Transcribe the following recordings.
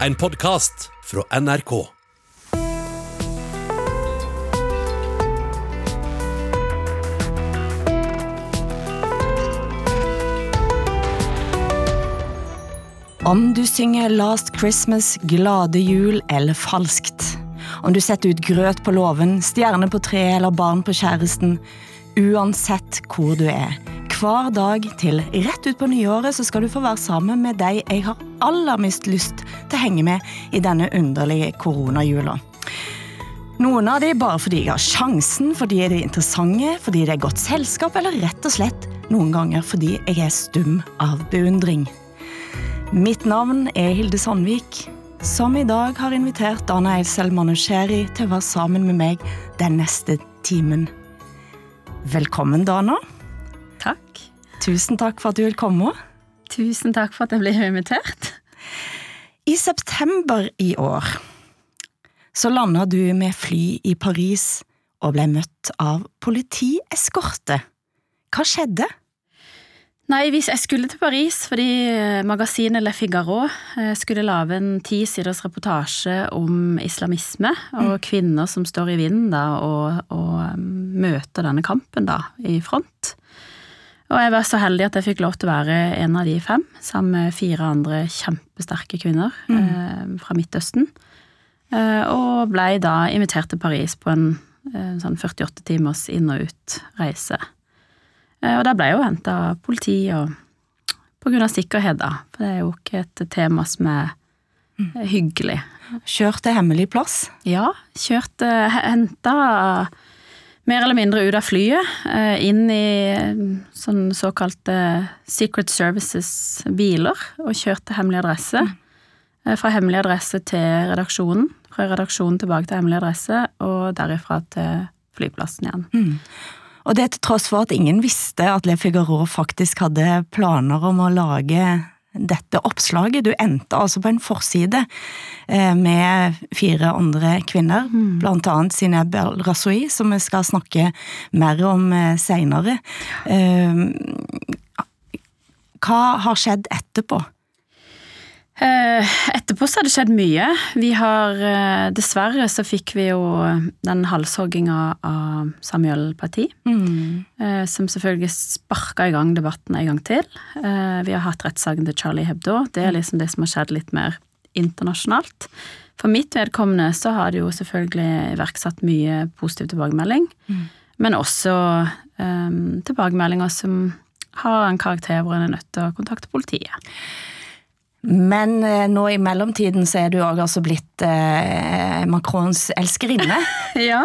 En podkast fra NRK. Om du synger Last Christmas, Glade jul eller falskt. Om du setter ut grøt på låven, stjerne på treet eller barn på kjæresten. Uansett hvor du er. Hver dag til rett ut på nyåret så skal du få være sammen med de jeg har aller mest lyst til å henge med i denne underlige koronajula. Noen av de bare fordi jeg har sjansen, fordi de er interessante, fordi det er godt selskap, eller rett og slett noen ganger fordi jeg er stum av beundring. Mitt navn er Hilde Sandvik, som i dag har invitert Dana Eilsel Manusheri til å være sammen med meg den neste timen. Velkommen, Dana. Tusen takk for at du vil komme. Tusen takk for at jeg ble invitert. I september i år så landa du med fly i Paris og ble møtt av politieskorte. Hva skjedde? Nei, hvis jeg skulle til Paris fordi eh, magasinet Le Figaro eh, skulle lage en ti siders reportasje om islamisme og kvinner som står i vinden da, og, og um, møter denne kampen da, i front. Og jeg var så heldig at jeg fikk lov til å være en av de fem, sammen med fire andre kjempesterke kvinner eh, fra Midtøsten. Eh, og blei da invitert til Paris på en eh, sånn 48 timers inn og ut-reise. Eh, og da ble jeg jo henta av politi og på grunn av sikkerhet, da. For det er jo ikke et tema som er eh, hyggelig. Kjørt til hemmelig plass? Ja, kjørte Henta mer eller mindre ut av flyet, eh, inn i eh, sånn såkalte Secret Services-biler, og kjørt til hemmelig adresse. Eh, Fra hemmelig adresse til redaksjonen, fra redaksjonen tilbake til hemmelig adresse, og derifra til flyplassen igjen. Og det til tross for at ingen visste at Le Figaro faktisk hadde planer om å lage dette oppslaget. Du endte altså på en forside eh, med fire andre kvinner, blant annet Zineb El Rasoui, som vi skal snakke mer om eh, seinere. Eh, hva har skjedd etterpå? Eh, Etterpå så har det skjedd mye. Vi har eh, Dessverre så fikk vi jo den halshogginga av Samuel Parti. Mm. Som selvfølgelig sparka i gang debatten en gang til. Eh, Vi har hatt rettssaken til Charlie Hebdo. Det er liksom det som har skjedd litt mer internasjonalt. For mitt vedkommende så har det jo selvfølgelig iverksatt mye positiv tilbakemelding. Men også um, tilbakemeldinger som har en karakter hvor en er nødt til å kontakte politiet. Men eh, nå i mellomtiden så er du òg altså blitt eh, Macrons elskerinne. Ja,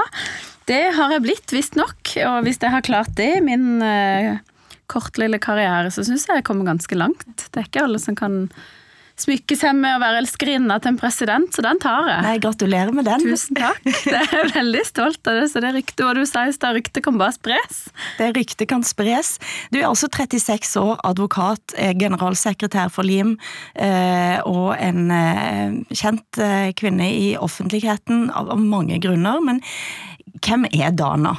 det har jeg blitt, visstnok. Og hvis jeg har klart det i min eh, kort lille karriere, så syns jeg jeg kommer ganske langt. Det er ikke alle som kan smykke seg med å være elskerinne til en president, så den tar jeg. Nei, gratulerer med den. Tusen takk. Det er jeg veldig stolt av. det, Så det ryktet hva du sa i stad, ryktet kan bare spres. Det ryktet kan spres. Du er altså 36 år, advokat, eh, generalsekretær for LIM, eh, og en eh, kjent kvinne i offentligheten av mange grunner. Men hvem er Dana?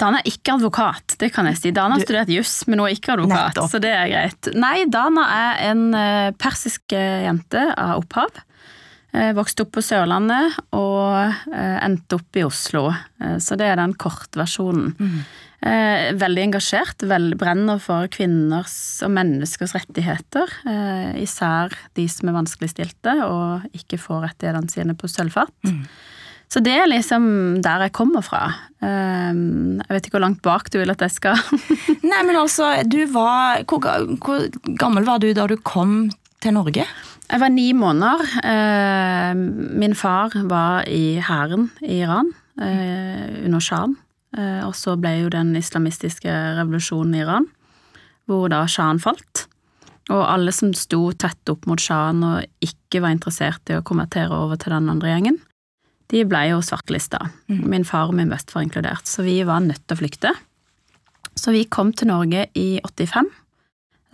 Dana er ikke advokat, det kan jeg si. Dana har studert juss, men hun er ikke advokat, Nettopp. så det er greit. Nei, Dana er en eh, persisk eh, jente av opphav. Eh, Vokste opp på Sørlandet og endte opp i Oslo. Så det er den kortversjonen. Mm. Veldig engasjert, vel, brenner for kvinners og menneskers rettigheter. Især de som er vanskeligstilte og ikke får rettighetene sine på sølvfat. Så det er liksom der jeg kommer fra. Um, jeg vet ikke hvor langt bak du vil at jeg skal. Nei, men altså, du var hvor, hvor gammel var du da du kom til Norge? Jeg var ni måneder. Eh, min far var i hæren i Iran eh, under sjahen. Eh, og så ble jo den islamistiske revolusjonen i Iran, hvor da sjahen falt. Og alle som sto tett opp mot sjahen og ikke var interessert i å konvertere over til den andre gjengen, de ble jo svartelista. Min far og min bestefar inkludert. Så vi var nødt til å flykte. Så vi kom til Norge i 85.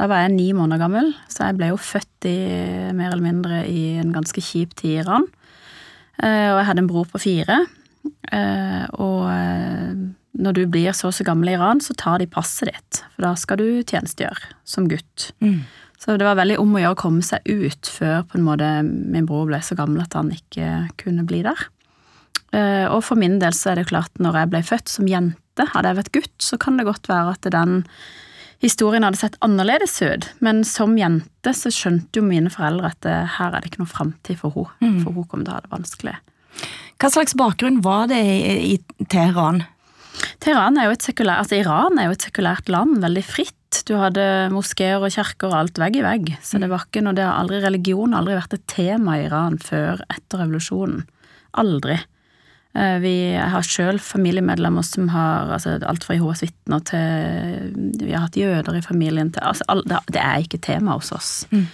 Da var jeg ni måneder gammel, så jeg ble jo født i mer eller mindre i en ganske kjip tid i Iran. Eh, Og jeg hadde en bror på fire. Eh, Og eh, når du blir så og så gammel i Iran, så tar de passet ditt, for da skal du tjenestegjøre som gutt. Så det var veldig om å gjøre å komme seg ut før på en måte min bror ble så gammel at han ikke kunne bli der. Eh, og for min del så er det klart, når jeg ble født som jente, hadde jeg vært gutt, så kan det godt være at den historien hadde sett annerledes ut. Men som jente så skjønte jo mine foreldre at eh, her er det ikke noe framtid for henne. For hun kom til å ha det vanskelig. Hva slags bakgrunn var det i, i Teheran? Teheran er jo et sekulært, altså Iran er jo et sekulært land, veldig fritt. Du hadde moskeer og kirker og alt vegg i vegg. Så det var ikke noe, det har aldri religion aldri vært et tema i Iran før etter revolusjonen. Aldri. Eh, Vi har sjøl familiemedlemmer som har altså alt fra Jehovas vitner til Vi har hatt jøder i familien til altså, all- det- er ikke tema hos oss. Mm.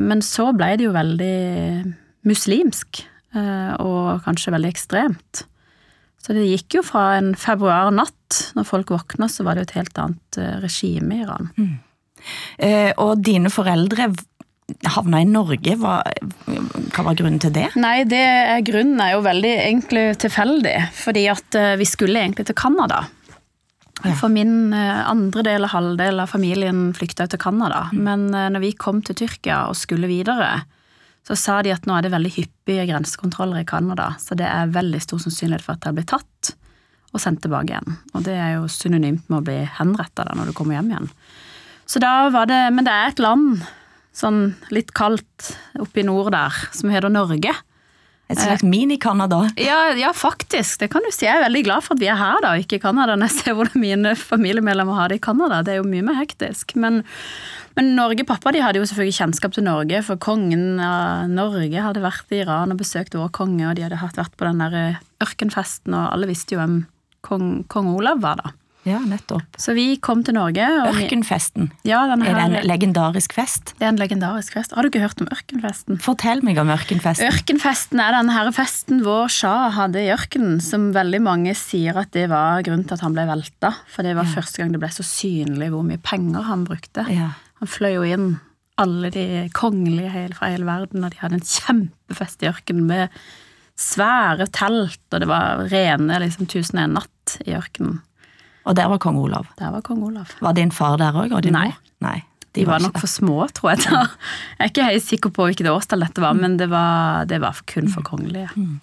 Men så ble det jo veldig muslimsk, eh, og kanskje veldig ekstremt. Så det gikk jo fra en februarnatt, når folk våkna, så var det jo et helt annet eh, regime i Iran. Mm. og dine foreldre havna i Norge. Hva, hva var grunnen til det? Nei, det er, grunnen er jo veldig egentlig tilfeldig, fordi at eh, vi skulle egentlig til Canada. Ja. For min eh, andre del og halvdel av familien flykta til Canada. Men eh, når vi kom til Tyrkia og skulle videre, så sa de at nå er det veldig hyppige grensekontroller i Canada, så det er veldig stor sannsynlighet for at jeg blir tatt og sendt tilbake igjen. Og det er jo synonymt med å bli henretta når du kommer hjem igjen. Så da var det Men det er et land, sånn litt kaldt oppe i nord der, som heter Norge. Et slags mini-Canada? Ja, ja, faktisk. Det kan du si. Jeg er veldig glad for at vi er her da, ikke i Canada, når jeg ser hvordan mine familiemedlemmer har det i Canada. Det er jo mye mer hektisk. Men, men Norge, pappa de hadde jo selvfølgelig kjennskap til Norge, for kongen av Norge hadde vært i Iran og besøkt vår konge, og de hadde vært på den der ørkenfesten, og alle visste jo hvem kong, kong Olav var da. Ja, nettopp. Så vi kom til Norge. Og Ørkenfesten. ja, den Er det en legendarisk fest? det er en legendarisk fest. Har du ikke hørt om ørkenfesten? Fortell meg om ørkenfesten. Ørkenfesten er den her festen vår Shah hadde i ørkenen, som veldig mange sier at det var grunnen til at han ble velta. For det var første gang det ble så synlig hvor mye penger han brukte. Ja. Han fløy jo inn alle de kongelige hele- fra hele verden, og de hadde en kjempefest i ørkenen med svære telt, og det var rene liksom tusen og en natt i ørkenen. Og der var kong Olav. Der var kong Olav. Var din far der òg? Nei. Nei. De var var nok for små, tror jeg. da. Jeg er ikke helt sikker på hvilket årstall dette var, men det var, det var kun for kongelige. Mm.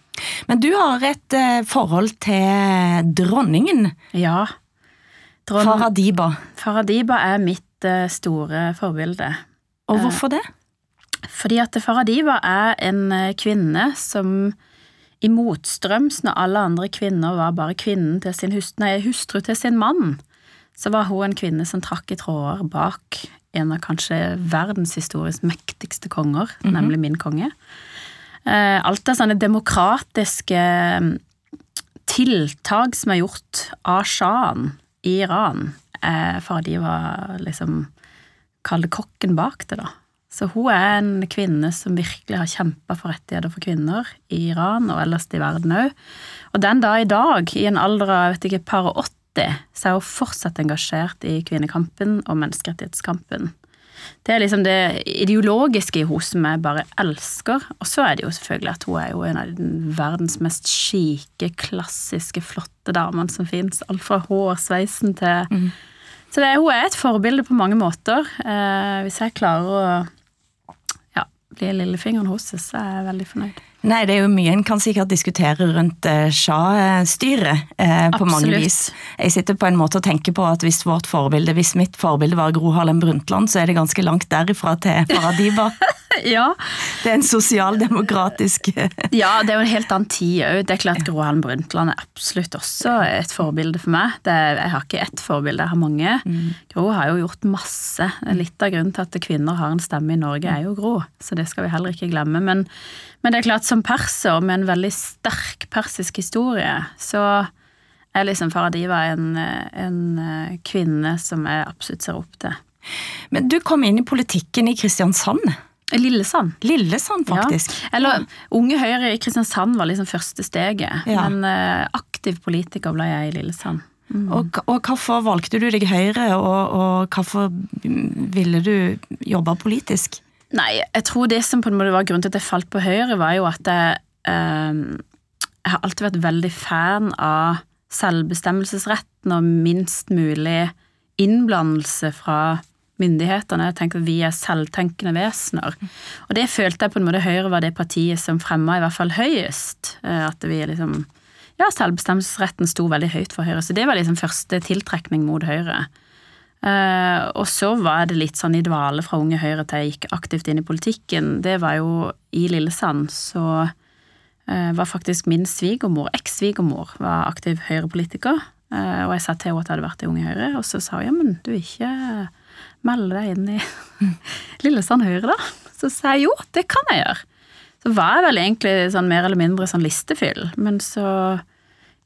Men du har et eh, forhold til dronningen, Ja. Dron Faradiba. Faradiba er mitt eh, store forbilde. Og hvorfor det? Fordi at Faradiba er en eh, kvinne som i motstrøms når alle andre kvinner var bare kvinnen til sin hustru, nei, hustru til sin mann, så var hun en kvinne som trakk i tråder bak en av kanskje verdenshistoriens mektigste konger, nemlig min konge. Eh, Alt av sånne demokratiske mm, tiltak som er gjort av sjahen i Iran, eh, var liksom Kall det kokken bak det, da. Så hun er en kvinne som virkelig har kjempa for rettigheter for kvinner i Iran og ellers i verden òg. Og den dag i dag, i en alder av vet ikke, par og 80, så er hun fortsatt engasjert i kvinnekampen og menneskerettighetskampen. Det er liksom det ideologiske i henne som jeg bare elsker. Og så er det jo selvfølgelig at hun er jo en av den verdens mest skike, klassiske, flotte damene som fins. Alt fra hårsveisen til Så det, hun er et forbilde på mange måter. Eh, hvis jeg klarer å ja, bli lillefingeren hos oss, så er jeg veldig fornøyd. Nei, det er jo mye en kan sikkert diskutere rundt eh, Shah-styret eh, på mange vis. Jeg sitter på en måte og tenker på at hvis vårt forbilde, hvis mitt forbilde var Gro Harlem Brundtland, så er det ganske langt derifra til Faradiba. Ja, Det er en sosialdemokratisk eh, Ja, det er jo en helt annen tid òg. Det er klart Gro Harlem Brundtland er absolutt også et forbilde for meg. Det er, jeg har ikke ett forbilde, jeg har mange. Gro har jo gjort masse. Litt av grunnen til at kvinner har en stemme i Norge, er jo Gro, så det skal vi heller ikke glemme. Men, men det er klart, som perser med en veldig sterk persisk historie, så er liksom Faradiva en, en eh, kvinne som jeg absolutt ser opp til. Men du kom inn i politikken i Kristiansand. Lillesand. Lillesand, faktisk. Ja. Eller Unge Høyre i Kristiansand var liksom første steget, Ja. men uh, aktiv politiker ble jeg i Lillesand. Og, og hvorfor valgte du deg Høyre, og, og hvorfor ville du jobbe politisk? Nei, jeg tror det som på en måte var grunnen til at jeg falt på Høyre, var jo at jeg, uh, jeg har alltid vært veldig fan av selvbestemmelsesretten og minst mulig innblandelse fra myndighetene. Jeg tenker at vi er selvtenkende vesener. Og det følte jeg på en måte Høyre var det partiet som fremma i hvert fall høyest. Eh, at vi liksom Ja, selvbestemmelsesretten sto veldig høyt for Høyre, så det var liksom første tiltrekning mot Høyre. Uh, og så var det litt sånn i dvale fra Unge Høyre til jeg gikk aktivt inn i politikken. Det var jo i Lillesand, så uh, var faktisk min svigermor, eks-svigermor, var aktiv Høyre-politiker. Og jeg sa til henne at jeg hadde vært i Unge Høyre, og så sa hun ja, men du er ikke melde deg inn i Lillesand Høyre, da? Så sa jeg jo, det kan jeg gjøre. Så var jeg vel egentlig sånn mer eller mindre sånn listefyll, men så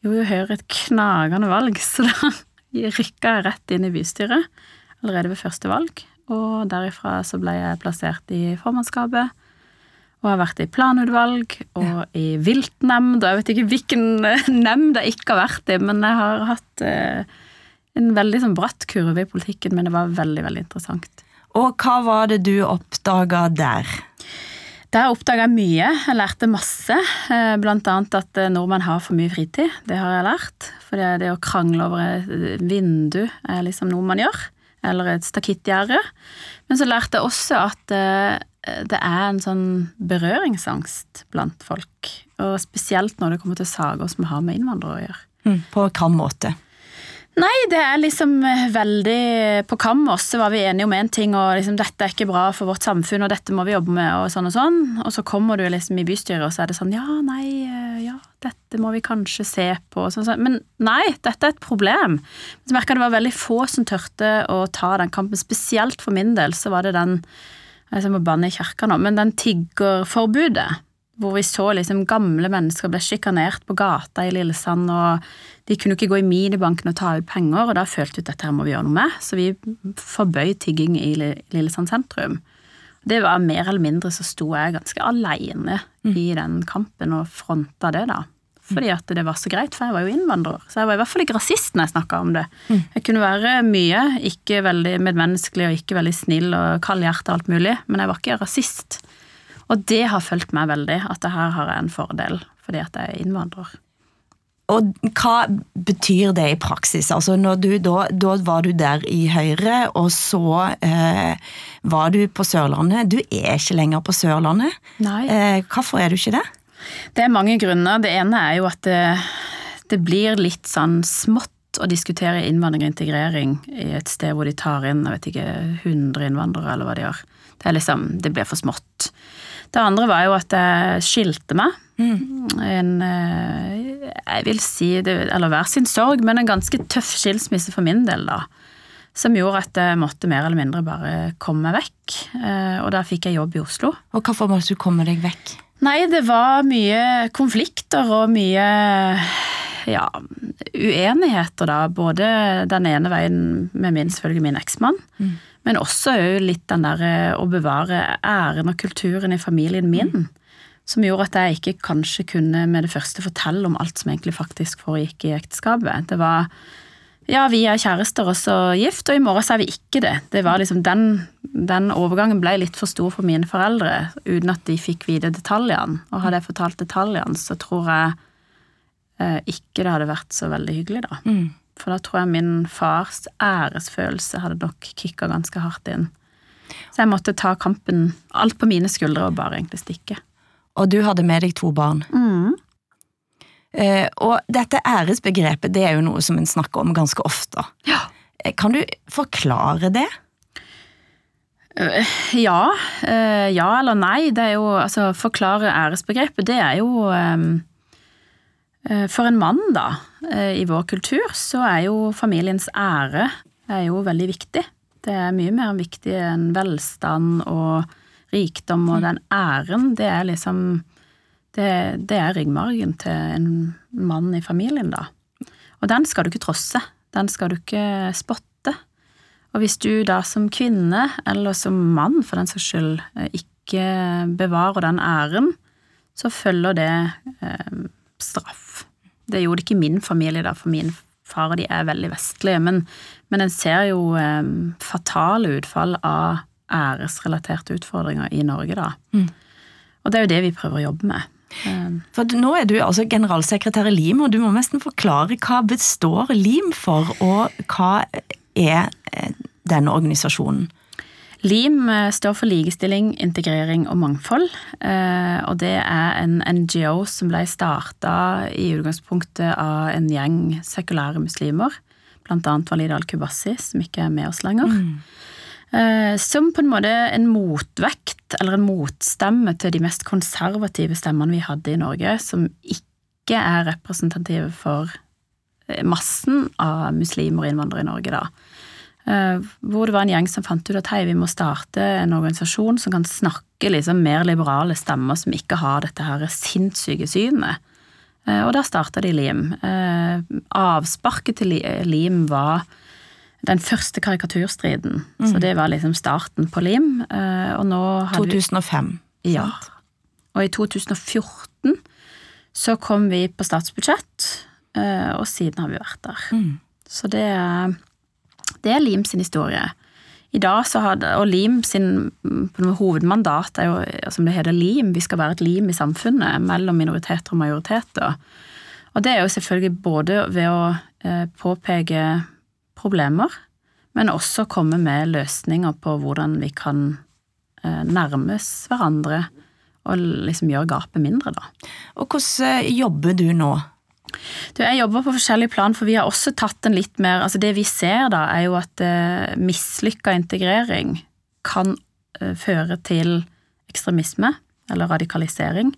gjorde jo Høyre et knagende valg, så da rykka jeg rett inn i bystyret allerede ved første valg. Og derifra så ble jeg plassert i formannskapet. Og har vært i planutvalg og ja. i viltnemnd, og jeg vet ikke hvilken nemnd jeg ikke har vært i, men jeg har hatt eh, en veldig sånn bratt kurve i politikken, men det var veldig, veldig interessant. Og hva var det du oppdaga der? Der oppdaga jeg mye. Jeg lærte masse. Eh, blant annet at eh, nordmenn har for mye fritid. Det har jeg lært. For det å krangle over et vindu er liksom noe man gjør. Eller et stakittgjerde. Men så lærte jeg også at eh, det er en sånn berøringsangst blant folk. Og spesielt når det kommer til saker som har med innvandrere å gjøre. Mm, på hvilken måte? Nei, det er liksom eh, veldig På Kammers så var vi enige om én en ting, og liksom dette er ikke bra for vårt samfunn, og dette må vi jobbe med, og sånn og sånn. Og så kommer du liksom i bystyret, og så er det sånn ja, nei, eh, ja, dette må vi kanskje se på. Sånn, sånn. Men nei, dette er et problem. Så merka det var veldig få som turte å ta den kampen. Spesielt for min del så var det den Jeg må banne i kirka nå, men den tiggerforbudet hvor vi så liksom gamle mennesker ble sjikanert på gata i Lillesand, og de kunne ikke gå i minibanken og ta ut penger, og da følte vi at dette her må vi gjøre noe med, så vi forbød tigging i Lillesand sentrum. Det var mer eller mindre så sto jeg ganske aleine mm. i den kampen og fronta det, da. Fordi at det var så greit, for jeg var jo innvandrer. Så jeg var i hvert fall ikke rasist når jeg snakka om det. Mm. Jeg kunne være mye, ikke veldig medmenneskelig og ikke veldig snill og kaldhjerta og alt mulig, men jeg var ikke rasist. Og det har fulgt meg veldig, at det her har jeg en fordel fordi at jeg er innvandrer. Og hva betyr det i praksis? Altså du, da, da, var du der i Høyre, og så eh, var du på Sørlandet. Du er ikke lenger på Sørlandet. Nei. Eh, hvorfor er du ikke det? Det er mange grunner. Det ene er jo at det, det blir litt sånn smått å diskutere innvandring og integrering i et sted hvor de tar inn jeg vet ikke, 100 innvandrere, eller hva de gjør. Det, er liksom, det blir for smått. Det andre var jo at jeg skilte meg. Mm. En eh, Jeg vil si det, Eller hver sin sorg, men en ganske tøff skilsmisse for min del, da. Som gjorde at jeg måtte mer eller mindre bare komme meg vekk. Eh, og da fikk jeg jobb i Oslo. Og hvorfor måtte du komme deg vekk? Nei, det var mye konflikter og mye ja, uenigheter, da. Både den ene veien med min, selvfølgelig min eksmann. Mm. Men også litt den der eh, å bevare æren og kulturen i familien min. Mm. Som gjorde at jeg ikke kanskje kunne med det første fortelle om alt som egentlig faktisk foregikk i ekteskapet. Det var ja, vi er kjærester og så gift, og i morgen så er vi ikke det. Det var liksom den, den overgangen ble litt for stor for mine foreldre, uten at de fikk vite detaljene. Og hadde jeg fortalt detaljene, så tror jeg eh, ikke det hadde vært så veldig hyggelig, da. Mm. For da tror jeg min fars æresfølelse hadde nok kicka ganske hardt inn. Så jeg måtte ta kampen alt på mine skuldre og bare egentlig stikke. Og du hadde med deg to barn. Mm. Eh, og dette æresbegrepet det er jo noe som en snakker om ganske ofte. Ja. Eh, kan du forklare det? Uh, ja. Uh, ja eller nei. Det er jo, altså, Forklare æresbegrepet, det er jo um, Eh, for en mann, da, eh, i vår kultur, så er jo familiens ære er jo veldig viktig. Det er mye mer viktig enn velstand og rikdom, og den æren, det er liksom Det, det er ryggmargen til en mann i familien, da. Og den skal du ikke trosse. Den skal du ikke spotte. Og hvis du da som kvinne, eller som mann for den saks skyld, eh, ikke bevarer den æren, så følger det eh, straff. Det gjorde ikke min familie, da, for min far og de er veldig vestlige. Men, men en ser jo eh, fatale utfall av æresrelaterte utfordringer i Norge, da. Mm. Og det er jo det vi prøver å jobbe med. Um, for Nå er du altså generalsekretær i LIM, og du må nesten forklare hva består LIM for, og hva er eh, denne organisasjonen? LIM eh, står for likestilling, integrering og mangfold. eh, Og det er en NGO som ble starta i utgangspunktet av en gjeng sekulære muslimer. Blant annet Walid al-Kubassi, som ikke er med oss lenger. Mm. Som på en måte en motvekt, eller en motstemme til de mest konservative stemmene vi hadde i Norge, som ikke er representative for eh, massen av muslimer og innvandrere i Norge, da. Eh, Hvor det var en gjeng som fant ut at hei, vi må starte en organisasjon som kan snakke liksom mer liberale stemmer som ikke har dette her sinnssyke synet. Eh, Og da starta de LIM. Eh, Avsparket til LIM var den første karikaturstriden. Så det var liksom starten på LIM. Og nå vi 2005. ja. Og i 2014 så kom vi på statsbudsjett, og siden har vi vært der. Så det er, det er Lim sin historie. I dag så hadde, Og Lim sin en hovedmandat er jo, som det heter, Lim. Vi skal være et lim i samfunnet mellom minoriteter og majoriteter. Og det er jo selvfølgelig både ved å eh, påpeke problemer, men også komme med løsninger på hvordan vi kan eh, nærmes hverandre og liksom gjøre gapet mindre, da. Og hvordan eh, jobber du nå? Du, jeg jobber på forskjellige plan, for vi har også tatt en litt mer altså Det vi ser, da, er jo at eh, mislykka integrering kan eh, føre til ekstremisme eller radikalisering.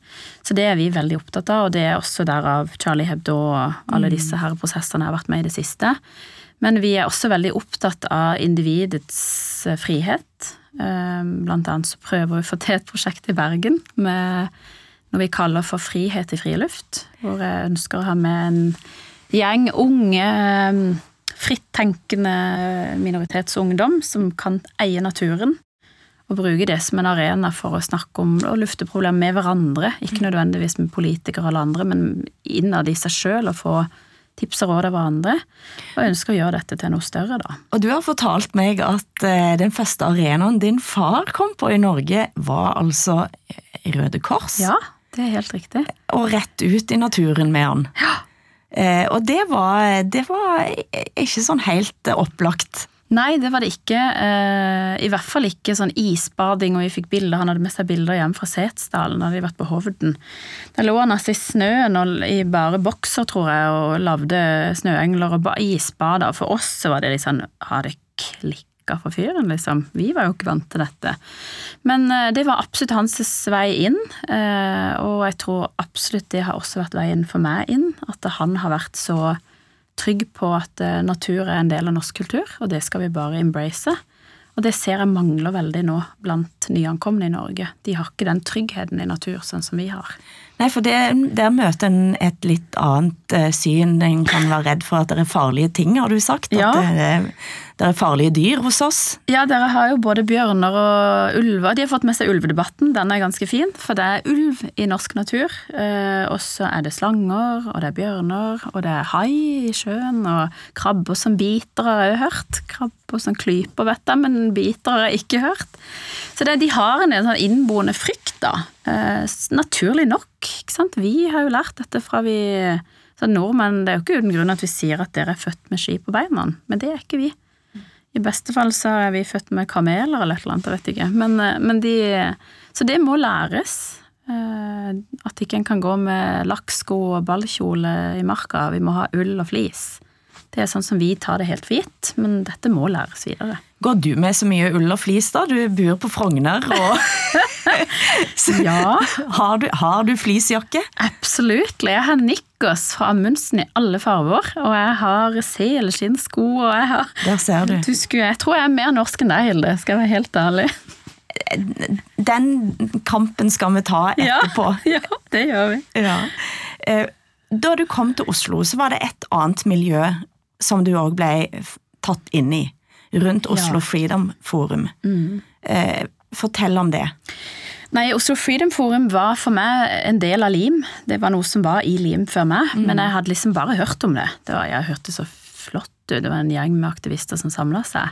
Så det er vi veldig opptatt av, og det er også derav Charlie Hebdo og alle disse her prosessene har vært med i det siste. Men vi er også veldig opptatt av individets eh, frihet. Blant annet så prøver vi å få til et prosjekt i Bergen med noe vi kaller for Frihet i friluft, hvor jeg ønsker å ha med en gjeng unge, eh, frittenkende minoritetsungdom som kan eie naturen. Og bruke det som en arena for å snakke om og lufte problemer med hverandre. Ikke nødvendigvis med politikere eller andre, men innad i seg sjøl og få tips og råd av hverandre. Og ønsker å gjøre dette til noe større, da. Og du har fortalt meg at eh, den første arenaen din far kom på i Norge, var altså Røde Kors. Ja, det er helt riktig. Og rett ut i naturen med han. Eh, og det var, det var ikke sånn helt opplagt. Nei, det var det ikke. Eh, I hvert fall ikke sånn isbading, og vi fikk bilder. Han hadde med seg bilder hjemme fra Setesdalen, da de vært på Hovden. Der lå han altså i snøen og i bare bokser, tror jeg, og lagde snøengler og ba- isbader. For oss så var det litt sånn Har det klikka for fyren, liksom? Vi var jo ikke vant til dette. Men eh, det var absolutt hans vei inn, eh, og jeg tror absolutt det har også vært veien for meg inn. At han har vært så trygg på at eh, natur er en del av norsk kultur, og det skal vi bare embrace. Og det ser jeg mangler veldig nå blant nyankomne i Norge. De har ikke den tryggheten i natur sånn som vi har. Nei, for det, der møter en et litt annet syn. En kan være redd for at det er farlige ting, har du sagt. Ja. At det, det er farlige dyr hos oss. Ja, dere har jo både bjørner og ulver. De har fått med seg ulvedebatten, den er ganske fin. For det er ulv i norsk natur. Eh, og så er det slanger, og det er bjørner, og det er hai i sjøen, og krabber som biter har jeg jo hørt. Krabber som klyper, vet jeg, men biter har jeg ikke hørt. Så det, de har en sånn innboende frykt, da. Eh, naturlig nok, ikke sant. Vi har jo lært dette fra vi så Nordmenn, det er jo ikke uten grunn at vi sier at dere er født med ski på beina, men det er ikke vi. I beste fall så er vi født med kameler eller et eller annet, jeg vet ikke. Men, eh, men de, så det må læres. Eh, At ikke en kan gå med lakksko og ballkjole i marka. Vi må ha ull og flis. Det er sånn som vi tar det helt for gitt, men dette må læres videre. Går du med så mye ull og flis, da? Du bor på Frogner, og Ja, har, du, har du flisjakke? absolutt. Jeg har Nikkos fra Amundsen i alle farger, og jeg har selskinnsko, og jeg har Der ser du. du skulle, Jeg tror jeg er mer norsk enn deg, Hilde, skal jeg være helt ærlig. Den kampen skal vi ta etterpå. Ja, ja, det gjør vi. Ja. Eh, Da du kom til Oslo, så var det et annet miljø som du òg ble tatt inn i. Rundt Oslo Ja. Freedom Forum. Eh, Fortell om det. Nei, Oslo Freedom Forum var for meg en del av LIM. Det var noe som var i LIM før meg, men jeg hadde liksom bare hørt om det. det var, jeg hørte så flott ut. Det var en gjeng med aktivister som samla seg.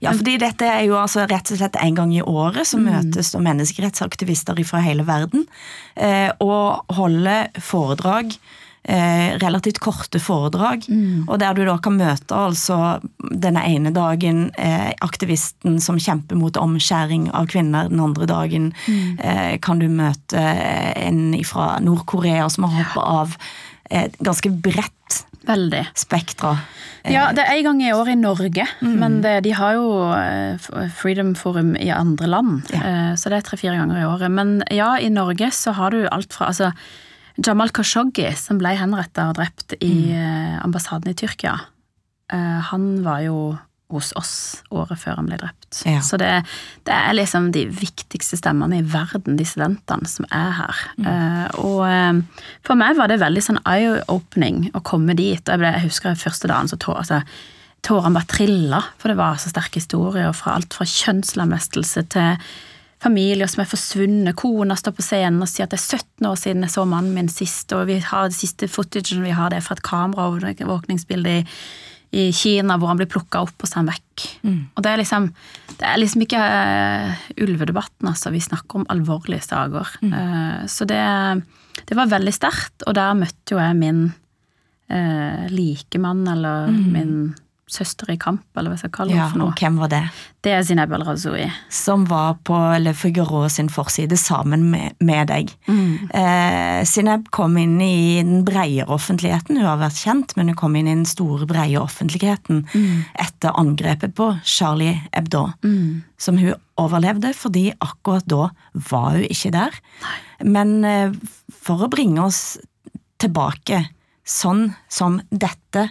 Ja, fordi dette er jo altså rett og slett en gang i året så møtes da menneskerettsaktivister fra hele verden eh, og holder foredrag eh, relativt korte foredrag. Og der du da kan møte altså denne ene dagen eh, aktivisten som kjemper mot omskjæring av kvinner, den andre dagen eh, kan du møte en fra Nord-Korea som har hoppa av. Et ganske bredt Veldig. spektra. Ja, det er en gang i året i Norge, men det, de har jo eh, Freedom Forum i andre land, Ja. så det er tre-fire ganger i året. Men ja, i Norge så har du alt fra altså, Jamal Khashoggi, som ble henrettet og drept i eh, ambassaden i Tyrkia, eh, han var jo hos oss året før han ble drept. Ja. Så det, det er liksom de viktigste stemmene i verden, de studentene som er her. Eh, og for meg var det veldig sånn eye-opening å komme dit. Og jeg, ble, jeg husker første dagen så tå, altså, tårene bare trilla, for det var så sterke historier fra alt fra kjønnslemlestelse til familier som er forsvunnet. Kona står på scenen og sier at det er 17 år siden jeg så mannen min sist, og vi har det siste footagen vi har, det er fra et kameraovervåkningsbilde i, i Kina hvor han blir plukka opp og sendt vekk. Mm. Og det er liksom det er liksom ikke uh, ulvedebatten, altså. Vi snakker om alvorlige saker. Eh, så det, det var veldig sterkt, og der møtte jo jeg min uh, likemann, eller min søster i kamp, eller hva jeg skal kalle Ja, for noe. og hvem var det? Det er Zineb al-Razoui. Som var på Le Figaro sin forside sammen med, med deg. Eh, Zineb kom inn i den bredere offentligheten. Hun har vært kjent, men hun kom inn i den store, brede offentligheten etter angrepet på Charlie Hebdo. Som hun overlevde, fordi akkurat da var hun ikke der. Men eh, for å bringe oss tilbake, sånn som dette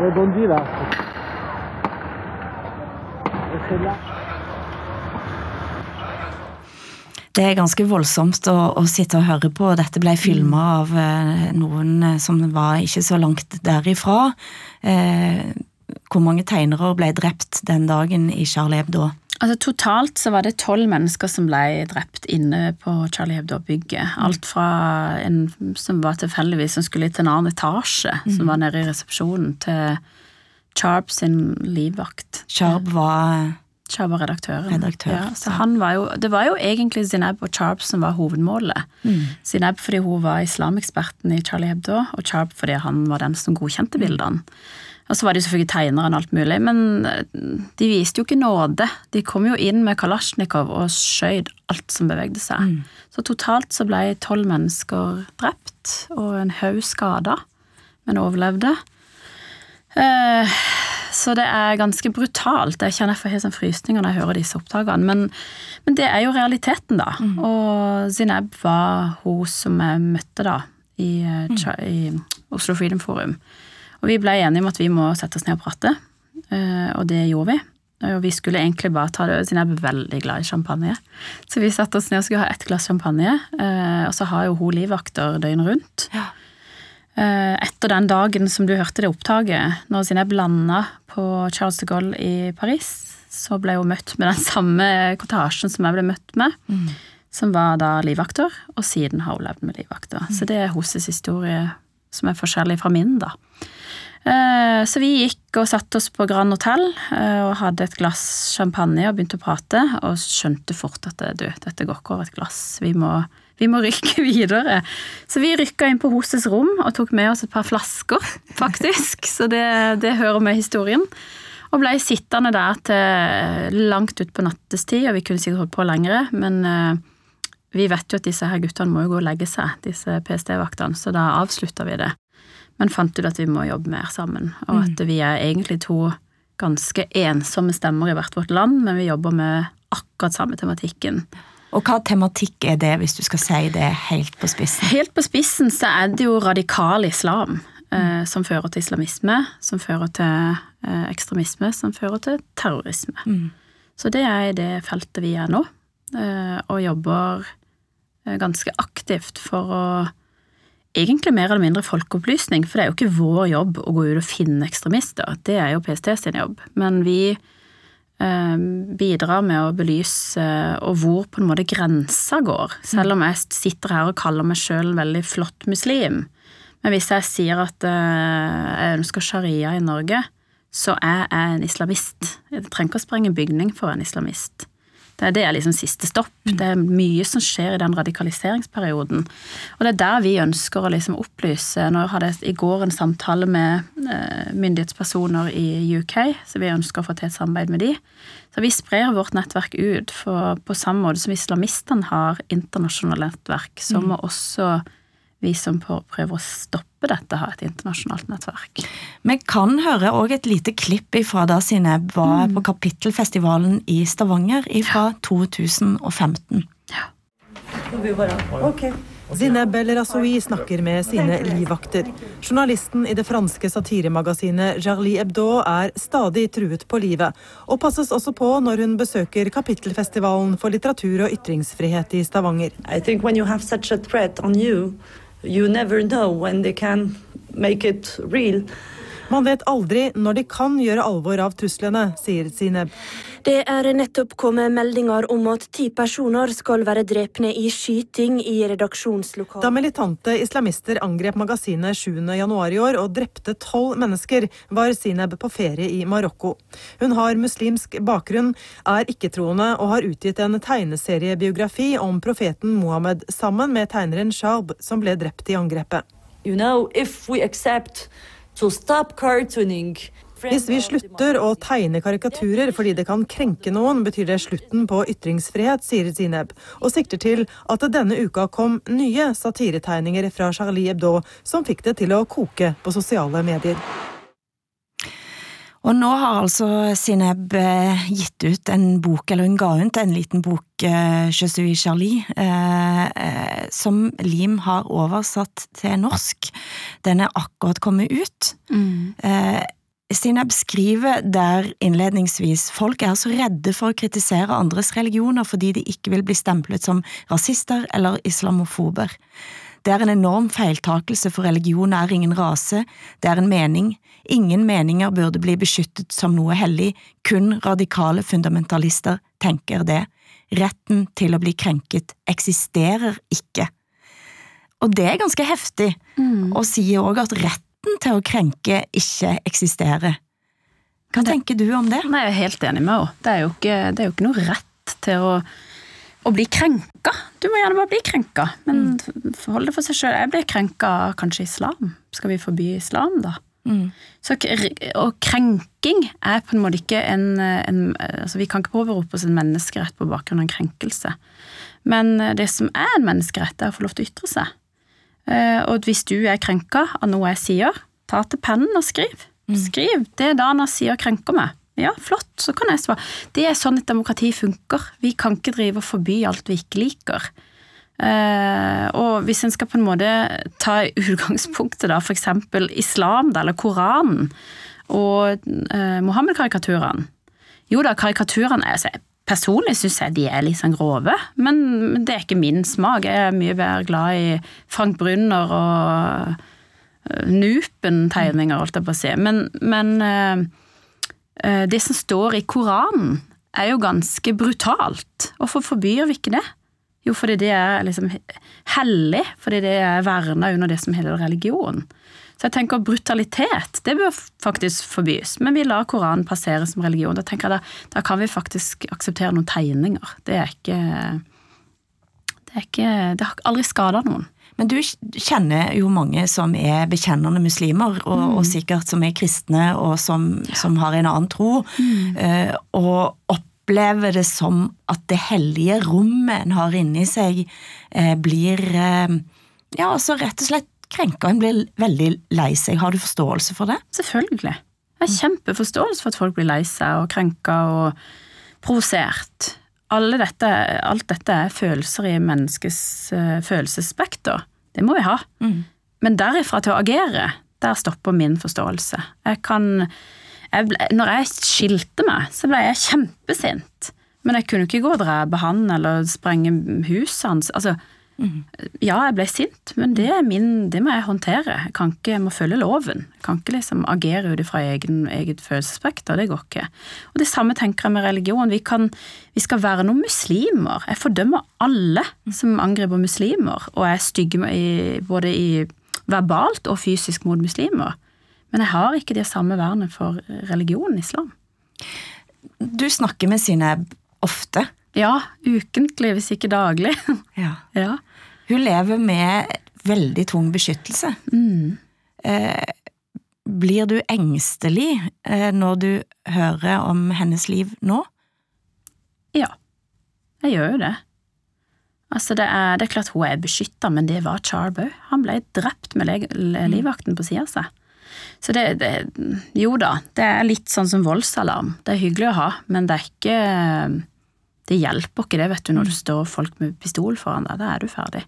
Rebondit là. Là. Det er ganske voldsomt å, å sitte og høre på. Dette ble filma av eh, noen eh, som var ikke så langt derifra. Eh, hvor mange tegnere ble drept den dagen i Charlie Hebdo? Altså Totalt så var det tolv mennesker som ble drept inne på Charlie Hebdo-bygget. Alt fra en som var tilfeldigvis som skulle til en annen etasje, som var nede i resepsjonen, til Charb sin livvakt. Charb var Charb var redaktøren. Redaktør, Ja, så han var jo, det var jo egentlig Zineb og Charb som var hovedmålet. Zineb fordi hun var islameksperten i Charlie Hebdo, og Charb fordi han var den som godkjente bildene. Og så var de selvfølgelig tegnere og alt mulig, men eh, de viste jo ikke nåde. De kom jo inn med Kalasjnikov og skjøt alt som bevegde seg. Så totalt så ble tolv mennesker drept, og en haug skada, men overlevde. Eh, så det er ganske brutalt. Jeg kjenner jeg får helt sånn frysninger når jeg hører disse opptakene. Men, men det er jo realiteten, da. Og Zineb var hun som jeg møtte da i, eh, i Oslo Freedom Forum. Og vi ble enige om at vi må sette oss ned og prate, eh, og det gjorde vi. Og vi skulle egentlig bare ta det siden jeg er veldig glad i champagne. Så vi satte oss ned og skulle ha ett glass champagne. eh, Og så har jo hun livvakter døgnet rundt. Ja. Etter den dagen som du hørte det opptaket, når jeg blanda på Charles de Gaulle i Paris, så ble hun møtt med den samme kortasjen som jeg ble møtt med, som var da livvakter, og siden har hun levd med livvakter. Så det er hennes historie som er forskjellig fra min, da. Eh, Så vi gikk og satte oss på Grand Hotel eh, og hadde et glass champagne og begynte å prate, og skjønte fort at du, dette går ikke over et glass, vi må, vi må rykke videre. Så vi rykka inn på Hoses rom og tok med oss et par flasker, faktisk, så det, det hører med historien. Og blei sittende der til langt utpå nattestid, og vi kunne sikkert holdt på lengre, men eh, vi vet jo at disse her guttene må jo gå og legge seg, disse PST-vaktene, så da avslutta vi det. Men fant ut at vi må jobbe mer sammen, og at vi er egentlig to ganske ensomme stemmer i hvert vårt land, men vi jobber med akkurat samme tematikken. Og hva tematikk er det, hvis du skal si det helt på spissen? Helt på spissen så er det jo radikal islam, Mm. som fører til islamisme, som fører til eh, ekstremisme, som fører til terrorisme. Så det er i det feltet vi er nå, eh, og jobber eh, ganske aktivt for å egentlig mer eller mindre folkeopplysning, for det er jo ikke vår jobb å gå ut og finne ekstremister, det er jo PST sin jobb. Men vi eh, bidrar med å belyse og hvor på en måte grensa går. Selv om jeg sitter her og kaller meg sjøl veldig flott muslim. Men hvis jeg sier at eh, jeg ønsker sharia i Norge, så er jeg en islamist. Jeg trenger ikke å sprenge bygning for å være en islamist. Det er, det er liksom siste stopp. Det er mye som skjer i den radikaliseringsperioden. Og det er der vi ønsker å liksom opplyse. Nå hadde jeg i går en samtale med eh, myndighetspersoner i UK, så vi ønsker å få til et samarbeid med de. Så vi sprer vårt nettverk ut, for på samme måte som islamistene har internasjonale nettverk, så må også vi som prøver å stoppe dette, ha et internasjonalt nettverk. Vi kan høre òg et lite klipp fra da Sineb var på Kapittelfestivalen i Stavanger fra 2015. Ja. Zineb El Rasoui snakker med sine livvakter. Journalisten i det franske satiremagasinet Jarlie Hebdo er stadig truet på livet, og passes også på når hun besøker Kapittelfestivalen for litteratur og ytringsfrihet i Stavanger. I think when you have such a threat on you, you never know when they can make it real. Man vet aldri når de kan gjøre alvor av truslene, sier Zineb. Det er nettopp kommet meldinger om at ti personer skal være drepne i skyting i redaksjonslokalet. Da militante islamister angrep magasinet 7. januar i år og drepte tolv mennesker, var Zineb på ferie i Marokko. Hun har muslimsk bakgrunn, er ikke-troende og har utgitt en tegneseriebiografi om profeten Mohammed sammen med tegneren Sharb, som ble drept i angrepet. You know, if we accept Hvis vi slutter å tegne karikaturer fordi det kan krenke noen, betyr det slutten på ytringsfrihet, sier Zineb, og sikter til at det denne uka kom nye satiretegninger fra Charlie Hebdo som fikk det til å koke på sosiale medier. Og nå har altså Sineb eh, gitt ut en bok, eller hun ga ut en liten bok, eh, Je suis Charlie, eh, som Lim har oversatt til norsk. Den er akkurat kommet ut. Mm. Sineb skriver der innledningsvis folk er så redde for å kritisere andres religioner fordi de ikke vil bli stemplet som rasister eller islamofober. Det er en enorm feiltakelse, for religion er ingen rase, det er en mening. Ingen meninger burde bli beskyttet som noe hellig, kun radikale fundamentalister tenker det. Retten til å bli krenket eksisterer ikke. Og det er ganske heftig, og sier òg at retten til å krenke ikke eksisterer. Hva tenker du om det? Nei, jeg er helt enig med henne. Det er jo ikke, det er jo ikke noe rett til å, å bli krenka. Du må gjerne bare bli krenka, men hold det for seg sjøl. Jeg blir krenka kanskje islam. Skal vi forby islam, da? Så, og krenking er på en måte ikke en, en altså Vi kan ikke påberope oss en menneskerett på bakgrunn av en krenkelse. Men det som er en menneskerett, er å få lov til å ytre seg. Eh, Og hvis du er krenka av noe jeg sier, ta til pennen og skriv. Skriv det Dana sier krenker meg. Ja, flott, så kan jeg svare. Det er sånn et demokrati funker. Vi kan ikke drive og forby alt vi ikke liker. Eh, og hvis en skal på en måte ta utgangspunktet da, eksempel islam da, eller Koranen og eh, Mohammed-karikaturene Jo da, karikaturene altså, Personlig syns jeg de er litt sånn grove, men det er ikke min smak. Jeg er mye mer glad i Frank Brunner og eh, Nupen-tegninger, holdt jeg på å si. Men, men eh, det som står i Koranen, er jo ganske brutalt. Hvorfor forbyr vi ikke det? Jo, fordi det er liksom hellig, fordi det er verna under det som heter religion. Så jeg tenker brutalitet, det bør faktisk forbys, men vi lar Koranen passere som religion. Da tenker jeg da, da kan vi faktisk akseptere noen tegninger. Det er ikke Det, er ikke, det har aldri skada noen. Men du kjenner jo mange som er bekjennende muslimer, og, og sikkert som er kristne, og som, som har en annen tro, Mm. og opplever det som at det hellige rommet en har inni seg, eh, blir eh, ja, altså rett og slett krenka. En blir veldig lei seg. Har du forståelse for det? Selvfølgelig. Jeg har kjempeforståelse for at folk blir lei seg og krenka og provosert. Alle dette, alt dette er følelser i menneskets uh, følelsesspekter. Det må vi ha. Men derifra til å agere, der stopper min forståelse. Jeg kan jeg ble, Når jeg skilte meg, så ble jeg kjempesint. Men jeg kunne ikke gå og drepe han eller sprenge huset hans. Altså, Ja, jeg ble sint, men det, min, det må jeg håndtere. Jeg, kan ikke, jeg må følge loven. Jeg kan ikke liksom agere ut ifra egen, eget følelsesspekter, det går ikke. Og Det samme tenker jeg med religion. Vi, kan, vi skal være noen muslimer. Jeg fordømmer alle som angriper muslimer, og er stygge både i verbalt og fysisk mot muslimer. Men jeg har ikke det samme vernet for religionen islam. Du snakker med Sineb ofte. Ja, ukentlig, hvis ikke daglig. Ja. ja. Hun lever med veldig tung beskyttelse. Eh, blir du engstelig eh, når du hører om hennes liv nå? Ja, jeg gjør jo det. Altså, det er, det er klart hun er beskytta, men det var Charb òg. Han ble drept med le livvakten på sida av seg. Så det, det Jo da, det er litt sånn som voldsalarm. Det er hyggelig å ha, men det er ikke Det hjelper ikke det, vet du, når det står folk med pistol foran deg. Da er du ferdig.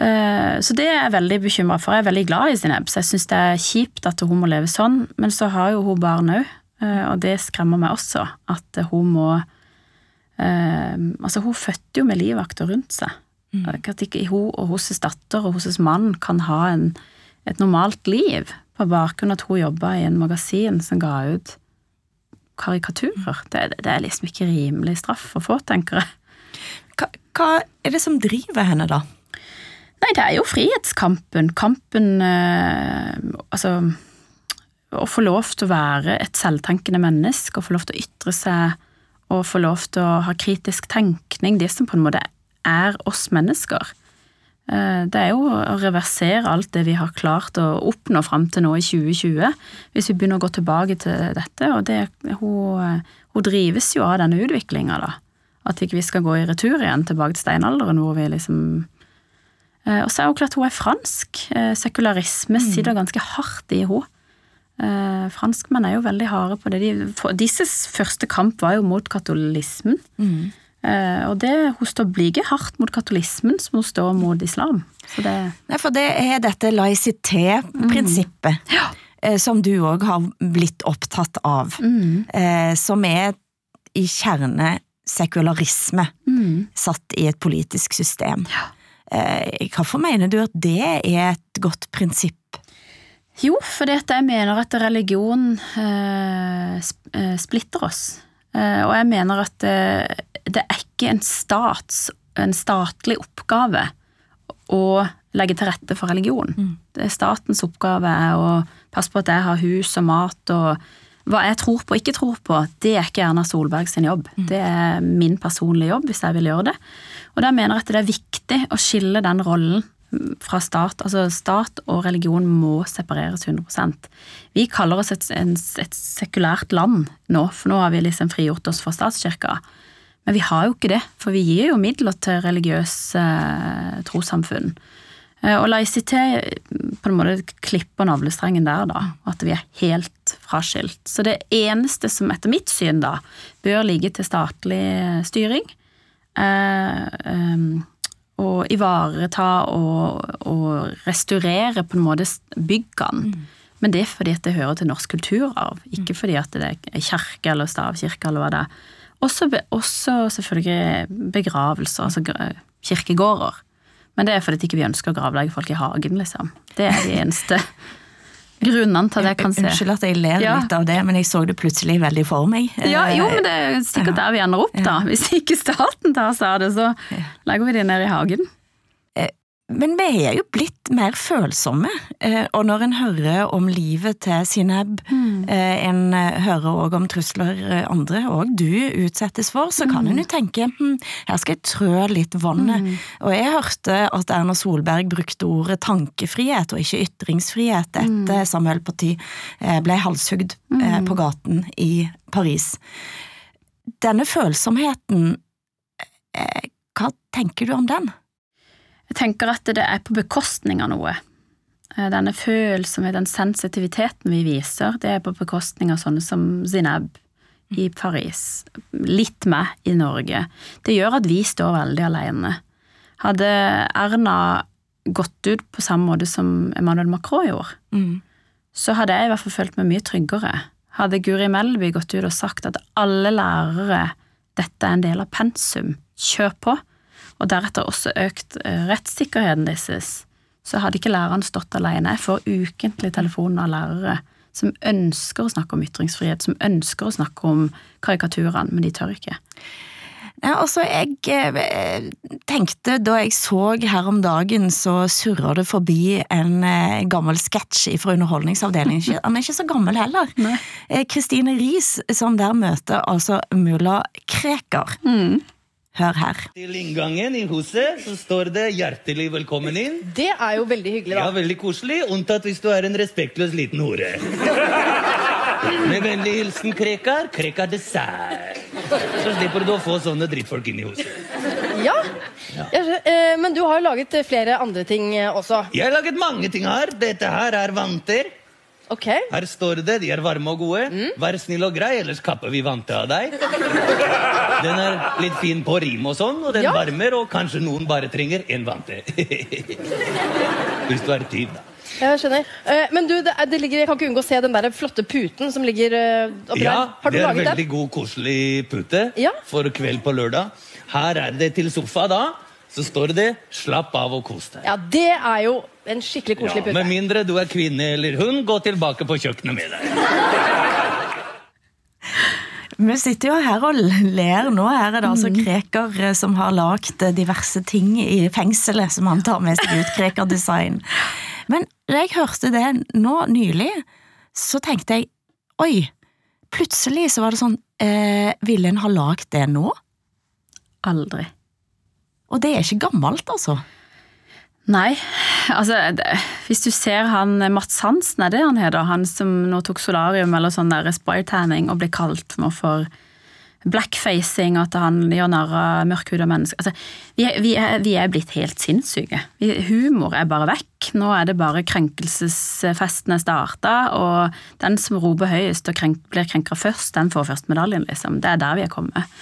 Eh, Så det er jeg veldig bekymra for. Jeg er veldig glad i Zineb, så jeg syns det er kjipt at hun må leve sånn. Men så har jo hun barn òg, og det skremmer meg også. At hun må eh, Altså, hun fødte jo med livvakter rundt seg. At ikke hun og hennes datter og hennes mann kan ha en, et normalt liv på bakgrunn av at hun jobba i en magasin som ga ut karikaturer. Det, det er liksom ikke rimelig straff å få, tenker jeg. Hva, hva er det som driver henne, da? Nei, det er jo frihetskampen. Kampen eh, Altså å få lov til å være et selvtenkende menneske, å få lov til å ytre seg, og få lov til å ha kritisk tenkning. Det som på en måte er oss mennesker. Eh, Det er jo å reversere alt det vi har klart å oppnå fram til nå i 2020, hvis vi begynner å gå tilbake til dette. Og det, hun, hun drives jo av denne utviklinga, da. At ikke vi skal gå i retur igjen tilbake til steinalderen, hvor vi liksom Eh, Og så er hun klart hun er fransk. Eh, Sekularisme sitter ganske hardt i henne. Eh, Franskmenn er jo veldig harde på det. De, for, disses første kamp var jo mot katolismen. Eh, Og det, hun står like hardt mot katolismen som hun står mot islam. Så det Nei, for det er dette laicité-prinsippet. eh, Som du òg har blitt opptatt av. Mm. som er i kjerne sekularisme, satt i et politisk system. Ja. hvorfor mener du at det er et godt prinsipp? Jo, fordi at jeg mener at religion eh, eh, splitter oss. Eh, og jeg mener at eh, det er ikke en, stats, en statlig oppgave å legge til rette for religion. Det er statens oppgave er å passe på at jeg har hus og mat og hva jeg tror på og ikke tror på, det er ikke Erna Solberg sin jobb. Det er min personlige jobb, hvis jeg vil gjøre det. Og da mener jeg at det er viktig å skille den rollen fra stat. Altså stat og religion må separeres 100% Vi kaller oss et, et sekulært land nå, for nå har vi liksom frigjort oss fra statskirka. Men vi har jo ikke det, for vi gir jo midler til religiøse eh, trossamfunn. Eh, Og laicité på en måte klipper navlestrengen der, da. At vi er helt fraskilt. Så det eneste som etter mitt syn da bør ligge til statlig styring, eh, um, å ivareta og, og restaurere på en måte byggene. Men det er fordi at det hører til norsk kulturarv, ikke fordi at det er kirke eller stavkirke eller hva det er. Også, også selvfølgelig begravelser, altså kirkegårder. Men det er fordi vi ikke vi ønsker å gravlegge folk i hagen, liksom. Det er de eneste grunnene til at jeg kan se. Unnskyld at jeg ler Ja. litt av det, men jeg så det plutselig veldig for meg. Ja, jo, Eh, men det er sikkert der vi ender opp, da. Hvis ikke staten tar seg av det, så legger vi det ned i hagen. Men vi er jo blitt mer følsomme, eh, og når en hører om livet til Sineb, mm. en eh, hører òg om trusler eh, andre, og du, utsettes for, så kan en jo tenke hm, her skal jeg trø litt vannet. Og jeg hørte at Erna Solberg brukte ordet tankefrihet og ikke ytringsfrihet etter Samuel eh, ble halshugd mm. på gaten i Paris. Denne følsomheten, eh, hva tenker du om den? Jeg tenker at det er på bekostning av noe. Denne Denne følsomheten, den sensitiviteten vi viser, det er på bekostning av sånne som Zineb i Paris. Litt med i Norge. Det gjør at vi står veldig alene. Hadde Erna gått ut på samme måte som Emmanuel Macron gjorde, så hadde jeg i hvert fall følt meg mye tryggere. Hadde Guri Melby gått ut og sagt at alle lærere, dette er en del av pensum, kjør på. Og deretter også økt eh, rettssikkerheten deres, så hadde ikke læreren stått alene. Jeg får ukentlig telefoner av lærere som ønsker å snakke om ytringsfrihet, som ønsker å snakke om karikaturene, men de tør ikke. Ja, altså, jeg eh, tenkte da jeg så her om dagen, så surra det forbi en eh, gammel sketsj fra Underholdningsavdelingen. Han er ikke så gammel heller. Kristine Riis, som der møter altså mulla Krekar. Hør her. Til inngangen i huset så står det 'hjertelig velkommen inn'. Det er jo veldig hyggelig, Ja, veldig koselig, unntatt hvis du er en respektløs liten hore. Med vennlig hilsen Krekar, Krekar dessert. Så slipper du å få sånne drittfolk inn i huset. Ja. Jeg eh, men du har jo laget flere andre ting eh, også. Jeg har laget mange ting her. Dette her er vanter. Ok. Her står det, de er varme og gode. Vær snill og grei, ellers kapper vi vantet av deg. Den er litt fin på rim og sånn, og den Ja. varmer, og kanskje noen bare trenger en vante. Hvis du er tyv, da. Jeg skjønner. Eh, Men du, det, det ligger, jeg kan ikke unngå å se den der flotte puten som ligger eh, oppi Ja, der. Har du det er en veldig god, koselig pute Ja. for kveld på lørdag. Her er det til sofa, da. Så står det 'slapp av og kos deg'. Ja, det er jo en skikkelig koselig Ja, med mindre du er kvinne eller hund, gå tilbake på kjøkkenet med deg. Vi sitter jo her og ler nå. Her er det altså Krekar eh, som har lagd diverse ting i fengselet som han tar med seg ut. Krekar Design. Men da jeg hørte det nå nylig, så tenkte jeg oi, plutselig så var det sånn eh, Ville en ha lagd det nå? Aldri. Og det er ikke gammelt, altså. Nei, altså det, hvis du ser han Mats Hansen, er det han heter, han som nå tok solarium eller sånn der spytanning og ble kalt nå for blackfacing, at han gjør narr av mørkhuda mennesker. Altså, vi, er, vi, vi er blitt helt sinnssyke. Vi, humor er bare vekk. Nå er det bare krenkelsesfestene starta, og den som roper høyest og krenk, blir krenka først, den får først medaljen, liksom. Det er der vi er kommet.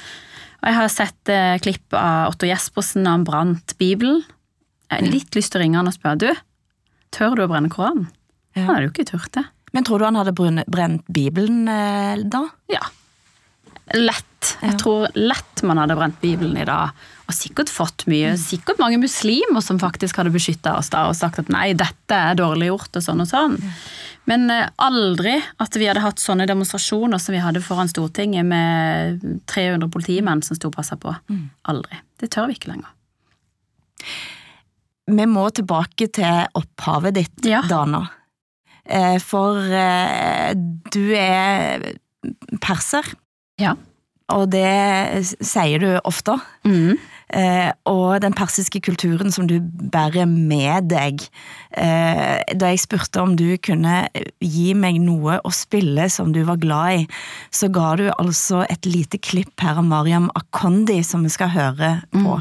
Og jeg har sett eh, klipp av Otto Jespersen når han brant Bibelen. Jeg har litt lyst til å ringe han og spørre du, tør du å brenne Koranen? Han hadde jo ikke turt det. Men tror du han hadde brent Bibelen eh, da? Ja. Lett. Jeg tror lett man hadde brent Bibelen i dag. Og sikkert fått mye. Sikkert mange muslimer som faktisk hadde beskytta oss da og sagt at nei, dette er dårlig gjort og sånn og sånn. Men eh, aldri at vi hadde hatt sånne demonstrasjoner som vi hadde foran Stortinget med 300 politimenn som sto og passa på. Aldri. Det tør vi ikke lenger. Vi må tilbake til opphavet ditt, Ja. Dana. Eh, For eh, du er perser, Ja. og det sier du ofte. Mm. og den persiske kulturen som du bærer med deg. Eh, da jeg spurte om du kunne gi meg noe å spille som du var glad i, så ga du altså et lite klipp her av Mariam Akondi som vi skal høre på.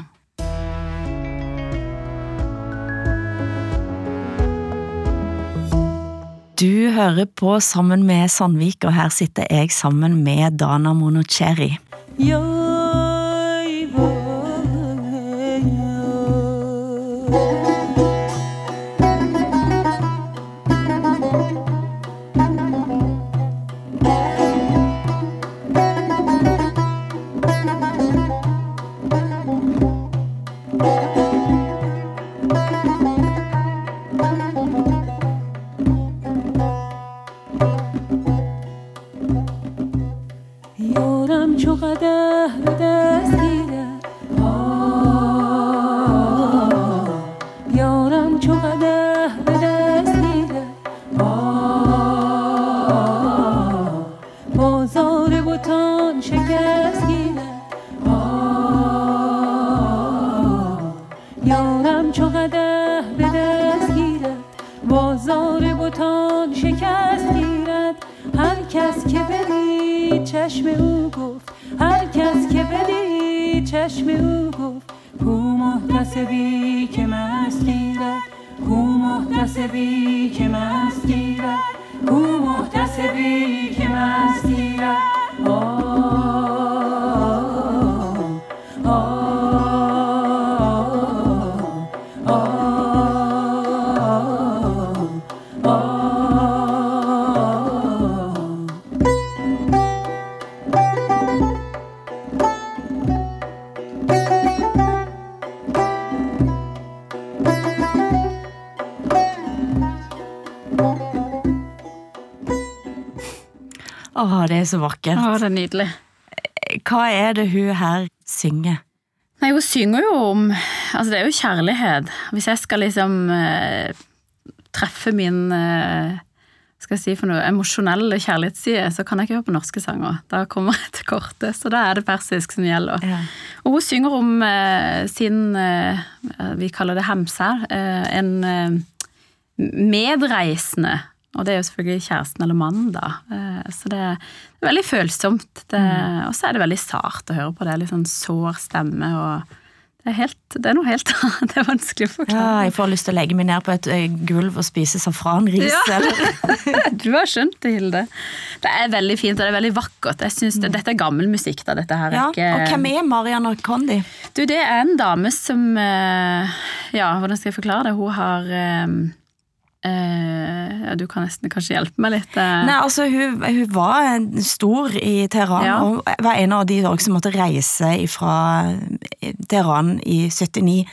Du hører på Sammen med Sandvik, og her sitter jeg sammen med Dana Monoceri. Jeg, دست گیره بازار بوتان شکست گیرد. هر کس که بدید چشم او گفت هر کس که بدید چشم او گفت کو محتسبی که مست گیرد کو محتسبی که مست گیرد کو محتسبی که مست گیرد. Å, det er så vakkert. Å, det er nydelig. Hva er det hun her synger? Nei, hun synger jo om Altså, det er jo kjærlighet. Hvis jeg skal liksom eh, treffe min eh, skal jeg si for noe emosjonelle kjærlighetsside, så kan jeg ikke høre på norske sanger. Da kommer jeg til kortet, så da er det persisk som gjelder. Ja. Og hun synger om eh, sin eh, Vi kaller det hemser. Eh, en eh, medreisende. Og det er jo selvfølgelig kjæresten eller mannen, da. Eh, så det er veldig følsomt. Det, Og så er det veldig sart å høre på det. Litt sånn sår stemme og det er, helt, det er noe helt annet. Det er vanskelig å forklare. Ja, jeg får lyst til å legge meg ned på et eh, gulv og spise safranris. Ja. Du har skjønt det, Hilde. Det er veldig fint og det er veldig vakkert. Jeg synes det, Dette er gammel musikk. da, dette her er Ja, ikke... og hvem er Marianne Kondi? Du, det er en dame som eh, Ja, hvordan skal jeg forklare det? Hun har eh, eh, ja, Du kan nesten kanskje hjelpe meg litt. Uh. Nei, altså hun, hun var stor i Teheran, Ja. og var en av de som måtte reise fra Teheran i 79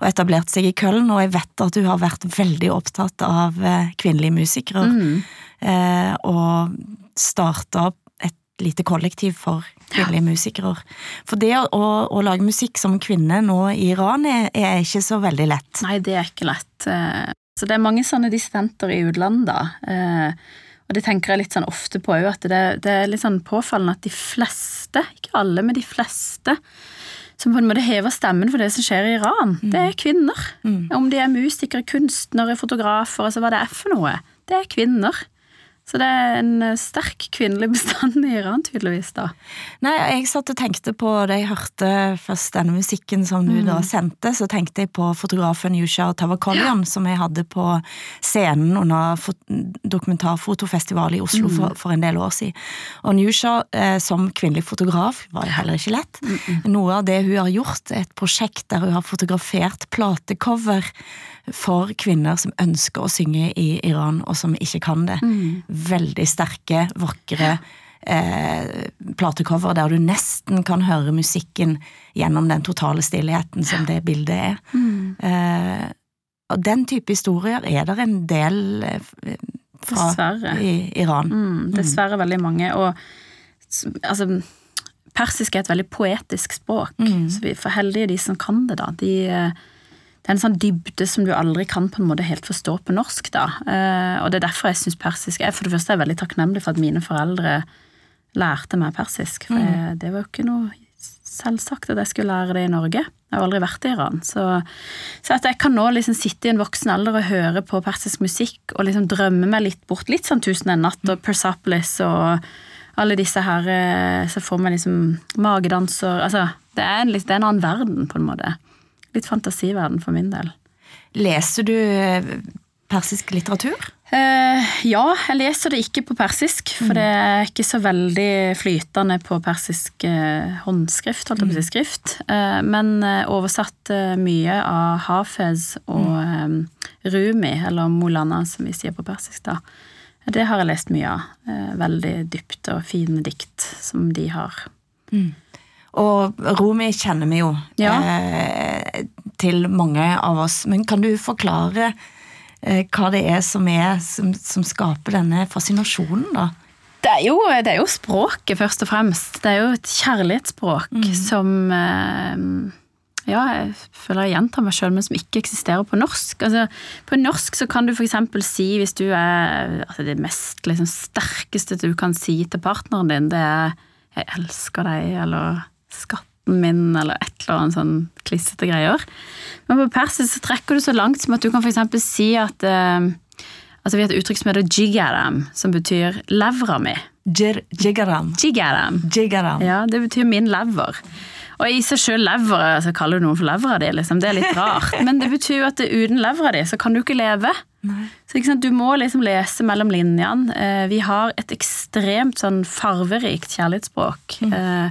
og etablerte seg i Køln. og jeg vet at hun har vært veldig opptatt av eh, kvinnelige musikere, Mm. Uh, og starta et lite kollektiv for kvinnelige musikere. For det å, å lage musikk som kvinne nå i Iran er, er ikke så veldig lett. Nei, det er ikke lett. Så det er mange sånne dissidenter i utlandet. da. Eh, Og det tenker jeg litt sånn ofte på òg, at det, det er litt sånn påfallende at de fleste, ikke alle, men de fleste, som på en måte hever stemmen for det som skjer i Iran, det er kvinner. Om de er musikere, kunstnere, fotografer, altså hva det er for noe. Det er kvinner. Så det er en eh, sterk kvinnelig bestand i Iran, tydeligvis, da. Nei, jeg satt og tenkte på da jeg hørte først denne musikken som du da sendte, så tenkte jeg på fotografen Yusha Tavakolyan som jeg hadde på scenen under dokumentarfotofestivalet i Oslo for, for en del år siden. Og Yusha eh, som kvinnelig fotograf var jo heller ikke lett. Noe av det hun har gjort, er et prosjekt der hun har fotografert platecover for kvinner som ønsker å synge i Iran, og som ikke kan det. Veldig sterke, vakre eh, platecover der du nesten kan høre musikken gjennom den totale stillheten som det bildet er. Eh, og den type historier er det en del eh, fra Dessverre. i Iran. Mm, dessverre veldig mange. Og altså, persisk er et veldig poetisk språk, så vi er for heldige de som kan det, da. De, eh, det er en sånn dybde som du aldri kan på en måte helt forstå på norsk, da. Eh, og det er derfor jeg syns persisk er For det første er jeg veldig takknemlig for at mine foreldre lærte meg persisk. For jeg, det var jo ikke noe selvsagt at jeg skulle lære det i Norge. Jeg har aldri vært i Iran. Så, så at jeg kan nå liksom sitte i en voksen alder og høre på persisk musikk og liksom drømme meg litt bort. Litt sånn Tusen en natt og Persopolis og alle disse her eh, Så får man liksom magedanser Altså, det er, en, det er en annen verden, på en måte. Litt fantasiverden for min del. Leser du eh, persisk litteratur? Eh, ja, jeg leser det ikke på persisk, for det er ikke så veldig flytende på persisk eh, håndskrift, holdt jeg på å si skrift. Eh, men eh, oversatt eh, mye av Hafez og eh, Rumi, eller Molana som vi sier på persisk, da. Det har jeg lest mye av. Veldig dypt og fine dikt som de har. Og Rumi kjenner vi jo Ja. eh, til mange av oss, men kan du forklare eh, hva det er som, er som, som skaper denne fascinasjonen, da? Det er, jo, det er jo språket, først og fremst. Det er jo et kjærlighetsspråk som eh, Ja, jeg føler jeg gjentar meg sjøl, men som ikke eksisterer på norsk. Altså, på norsk så kan du f.eks. si, hvis du er altså Det mest liksom, sterkeste du kan si til partneren din, det er 'jeg elsker deg', eller 'skatten min', eller et eller annet sånn klissete greier. Men på persisk så trekker du så langt som at du kan f.eks. si at eh, Altså Vi har et uttrykk som heter jigaram, som betyr levra mi. Jigaram. Jigaram. Jigaram. Ja, det betyr min lever. Og i seg sjøl lever, altså kaller du noen for levra di, liksom. Det er litt rart. Men det betyr jo at uten levra di, så kan du ikke leve. Nei. Så ikke sant, Du må liksom lese mellom linjene. Eh, vi har et ekstremt sånn farverikt kjærlighetsspråk. Eh,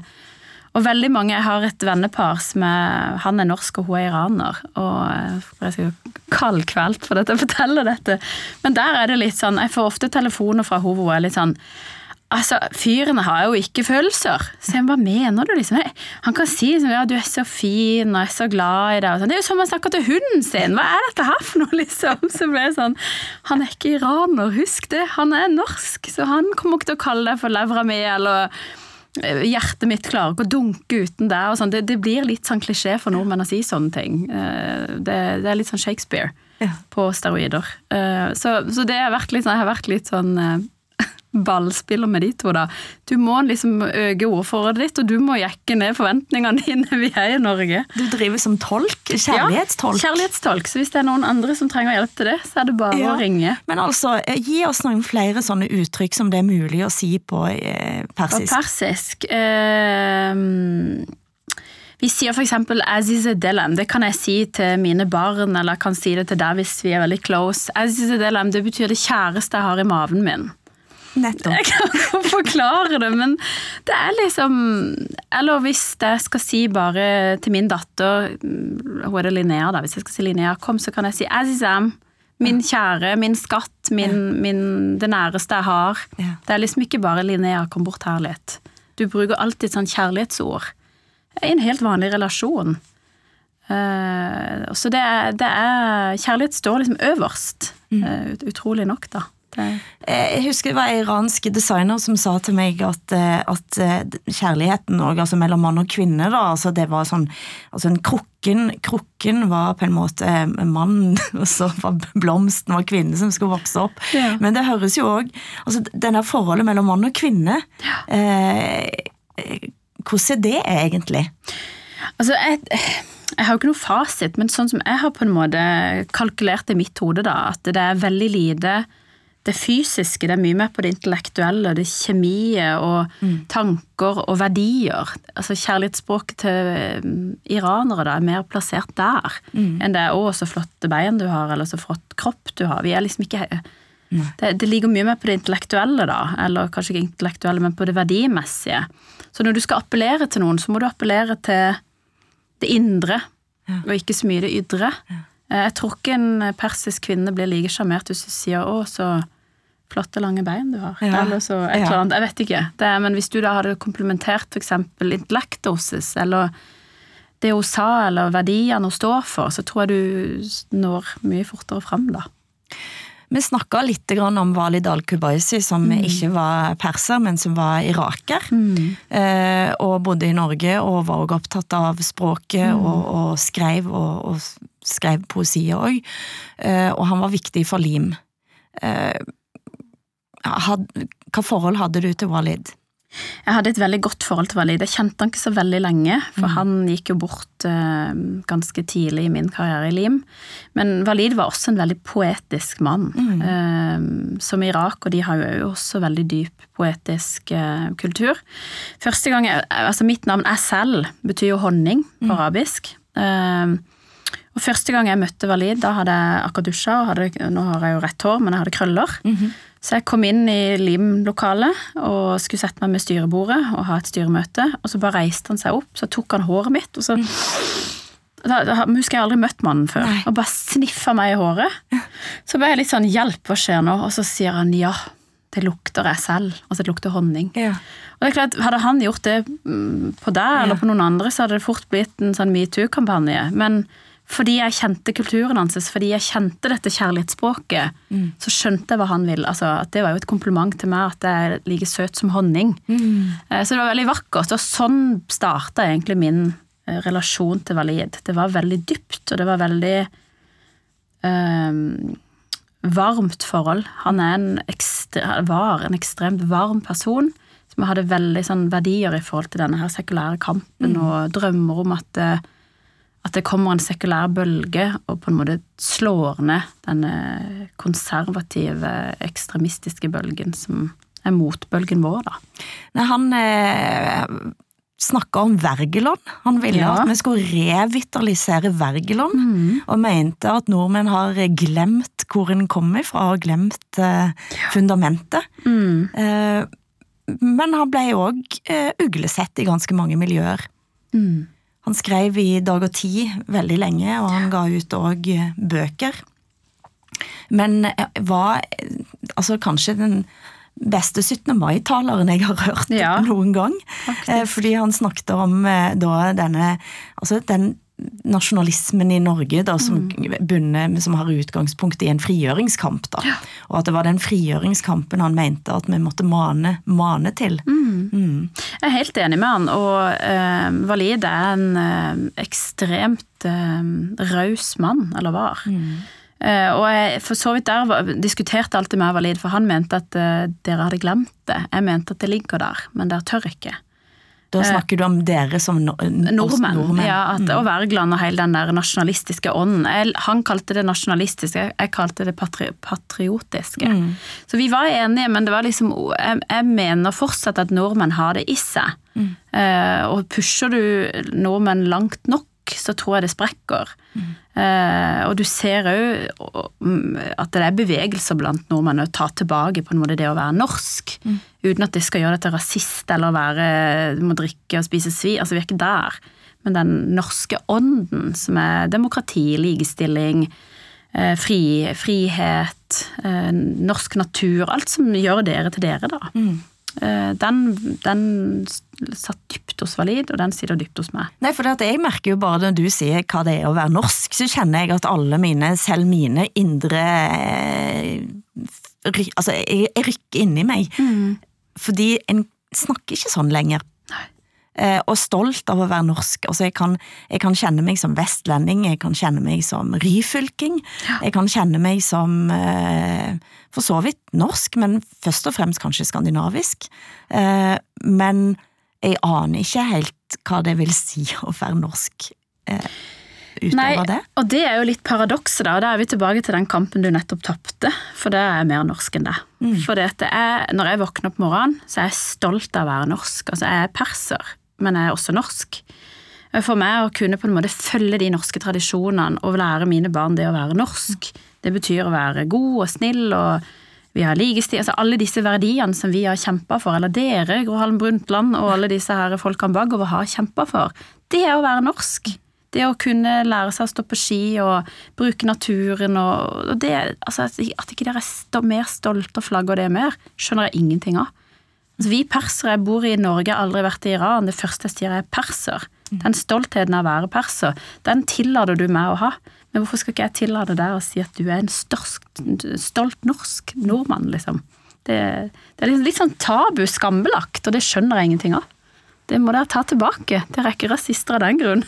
og veldig mange Jeg har et vennepar som er Han er norsk, og hun er iraner. Og eh, jeg skal kaldkvelt for dette, jeg forteller dette. Men der er det litt sånn Jeg får ofte telefoner fra henne hvor hun er litt sånn Altså, Fyren har jo ikke følelser. Så jeg, hva mener du, liksom? Han kan si liksom, ja, du er så fin og jeg er så glad i deg. Sånn. Det er jo som han snakker til hunden sin. Hva er dette her for noe, liksom? Så ble jeg sånn Han er ikke iraner, husk det. Han er norsk, så han kommer ikke til å kalle deg for levra mi eller eh, Hjertet mitt klarer ikke å dunke uten deg. og sånn. Det, det blir litt sånn klisjé for nordmenn å si sånne ting. Eh, Det, det er litt sånn Shakespeare på steroider. Eh, Så, så det har vært litt sånn, jeg har vært litt sånn eh, ballspiller med de to, da. Du må liksom øke ordforrådet ditt, og du må jekke ned forventningene dine. Vi er i Norge. Du driver som tolk? Kjærlighetstolk? Ja, kjærlighetstolk. Så hvis det er noen andre som trenger hjelp til det, så er det bare Ja. å ringe. Men altså, eh, gi oss noen flere sånne uttrykk som det er mulig å si på eh, På persisk. persisk eh, Vi sier for eksempel Aziz Delem. Det kan jeg si til mine barn, eller jeg kan si det til deg hvis vi er veldig close. Aziz Delem, det betyr det kjæreste jeg har i maven min. Nettopp. Jeg kan ikke forklare det, men det er liksom Eller hvis jeg skal si bare til min datter Hun er det Linnea, da. Hvis jeg skal si Linnea, kom, så kan jeg si Azizam. Min kjære, min skatt, min, min, det næreste jeg har. Det er liksom ikke bare Linnea, kom bort her litt. Du bruker alltid sånn kjærlighetsord. I en helt vanlig relasjon. Uh, så det er, det er Kjærlighet står liksom øverst. Mm. Uh, utrolig nok, da. Eh, Jeg husker det var en iransk designer som sa til meg at, eh, at eh, kjærligheten også, altså mellom mann og kvinne, da, altså det var sånn altså en krukken, krukken var på en måte mannen, mann, og så var blomsten var kvinnen som skulle vokse opp. Ja. Men det høres jo òg altså Denne forholdet mellom mann og kvinne ja. eh, Hvordan er det egentlig? Altså, jeg, jeg har jo ikke noe fasit, men sånn som jeg har på en måte kalkulert i mitt hode, da, at det er veldig lite det fysiske, det er mye mer på det intellektuelle, det kjemiet og tanker og verdier. Altså Kjærlighetsspråket til mm, iranere da, er mer plassert der Mm. enn det er 'å, så flotte bein du har', eller 'så flott kropp du har'. Vi er liksom ikke det, det ligger mye mer på det intellektuelle, da. Eller kanskje ikke intellektuelle, men på det verdimessige. Så når du skal appellere til noen, så må du appellere til det indre, og ikke så mye det ydre. Ja. Jeg tror ikke en persisk kvinne blir like sjarmert hvis du sier 'å, så flotte, lange bein du har'. Ja. Eller så et eller annet. Jeg vet ikke. Det, er- men hvis du da hadde komplementert f.eks. intellektosis, eller det hun sa, eller verdiene hun står for, så tror jeg du når mye fortere fram, da. Vi snakka litt om Walid al-Kubaisi, som ikke var perser, men som var iraker. Mm. og bodde i Norge og var også opptatt av språket og, og skrev og, og skrev poesi òg. Eh, og han var viktig for lim. Hva forhold hadde du til Walid? Jeg hadde et veldig godt forhold til Walid. Jeg kjente han ikke så veldig lenge, for han gikk jo bort uh, ganske tidlig i min karriere i Lim. Men Walid var også en veldig poetisk mann. Eh, som Irak, og de har jo også veldig dyp poetisk uh, kultur. Første gang jeg, altså Mitt navn er selv, betyr jo honning på arabisk. Eh, og Første gang jeg møtte Walid, da hadde jeg akkurat dusja, nå har jeg jo rett hår, men jeg hadde krøller. Så jeg kom inn i Lim-lokalet og skulle sette meg med styrebordet og ha et styremøte. Og så bare reiste han seg opp, så tok han håret mitt, og så da, da husker jeg aldri møtt mannen før. Og bare sniffa meg i håret. Så ble jeg litt sånn 'hjelp, hva skjer nå?' Og så sier han 'ja, det lukter jeg selv'. Altså det lukter honning. Og det er klart, Hadde han gjort det mm, på deg eller på noen andre, så hadde det fort blitt en sånn metoo-kampanje. Men fordi jeg kjente kulturen hans, fordi jeg kjente dette kjærlighetsspråket, så skjønte jeg hva han ville. Altså, Det var jo et kompliment til meg at jeg er like søt som honning. Mm. Så det var veldig vakkert. Og sånn starta egentlig min eh, relasjon til Walid. Det var veldig dypt, og det var veldig um, varmt forhold. Han er en ekstre, var en ekstremt varm person som hadde veldig sånn verdier i forhold til denne her sekulære kampen og drømmer om at det, at det kommer en sekulær bølge og på en måte slår ned denne konservative, ekstremistiske bølgen som er motbølgen vår, da. Nei, han eh, snakka om Wergeland. Han ville Ja. at vi skulle revitalisere Wergeland, og mente at nordmenn har glemt hvor en kommer fra, og glemt eh, fundamentet. Eh, men han ble òg eh, uglesett i ganske mange miljøer. Han skrev i Dag og Tid veldig lenge, og han ga ut òg bøker. Men eh, var eh, altså kanskje den beste 17. mai-taleren jeg har hørt noen gang. Faktisk. fordi han snakket om eh, da denne Altså den nasjonalismen i Norge da, som, bunner, som har utgangspunkt i en frigjøringskamp. Da. Og at det var den frigjøringskampen han mente at vi måtte mane, mane til. Mm. Jeg er helt enig med han, og eh, Walid er en eh, ekstremt eh, raus mann, eller var. Uh, og jeg for så vidt der var, diskuterte alltid med Walid, for han mente at uh, dere hadde glemt det. Jeg mente at det ligger der, men dere tør ikke. Da snakker du om dere som no Nordmenn. nordmenn. Ja, at. Og Wergeland og hele den der nasjonalistiske ånden. Jeg, han kalte det nasjonalistiske, jeg kalte det patri patriotiske. Mm. Så vi var enige, men det var liksom Jeg, jeg mener fortsatt at nordmenn har det i seg. Mm. Uh, og pusher du nordmenn langt nok, så tror jeg det sprekker. Mm. Eh, og du ser òg at det er bevegelser blant nordmenn å ta tilbake på en måte det å være norsk. Mm. Uten at det skal gjøre deg til rasist eller være, må drikke og spise svi. Altså, vi er ikke der. Men den norske ånden, som er demokrati, likestilling, eh, fri, frihet, eh, norsk natur, alt som gjør dere til dere, da. Eh, Den, den satt dypt hos Valid, og den sitter dypt hos meg. Nei, for at jeg merker jo bare når du sier hva det er å være norsk, så kjenner jeg at alle mine, selv mine indre eh, Altså, jeg, jeg rykker inni meg. Fordi en snakker ikke sånn lenger. Eh, og stolt av å være norsk. Altså, jeg kan, jeg kan kjenne meg som vestlending, jeg kan kjenne meg som ryfylking. Jeg kan kjenne meg som eh, for så vidt norsk, men først og fremst kanskje skandinavisk. Eh, men jeg aner ikke helt hva det vil si å være norsk eh, Nei, det. og det er jo litt paradokset, da. og Da er vi tilbake til den kampen du nettopp tapte. For det er mer norsk enn det. For det det er, når jeg våkner opp morgenen, så er jeg stolt av å være norsk. Altså, jeg er perser, men jeg er også norsk. For meg å kunne på en måte følge de norske tradisjonene og lære mine barn det å være norsk, det betyr å være god og snill og vi har likestilling, altså alle disse verdiene som vi har kjempa for, eller dere, Gro Harlem Brundtland og alle disse her folkene bakover har kjempa for, det er å være norsk. Det å kunne lære seg å stå på ski og bruke naturen og, det, altså at ikke dere er mer stolte og flagger det mer, skjønner jeg ingenting av. Altså, vi persere, bor i Norge, aldri vært i Iran, det første jeg sier er perser. Den stoltheten av å være perser, den tillater du meg å ha. Men hvorfor skal ikke jeg tillate deg å si at du er en størst, stolt norsk nordmann, liksom? Det, det er litt, litt sånn tabu, skambelagt, og det skjønner jeg ingenting av. Det må dere ta tilbake. Dere er ikke rasister av den grunn.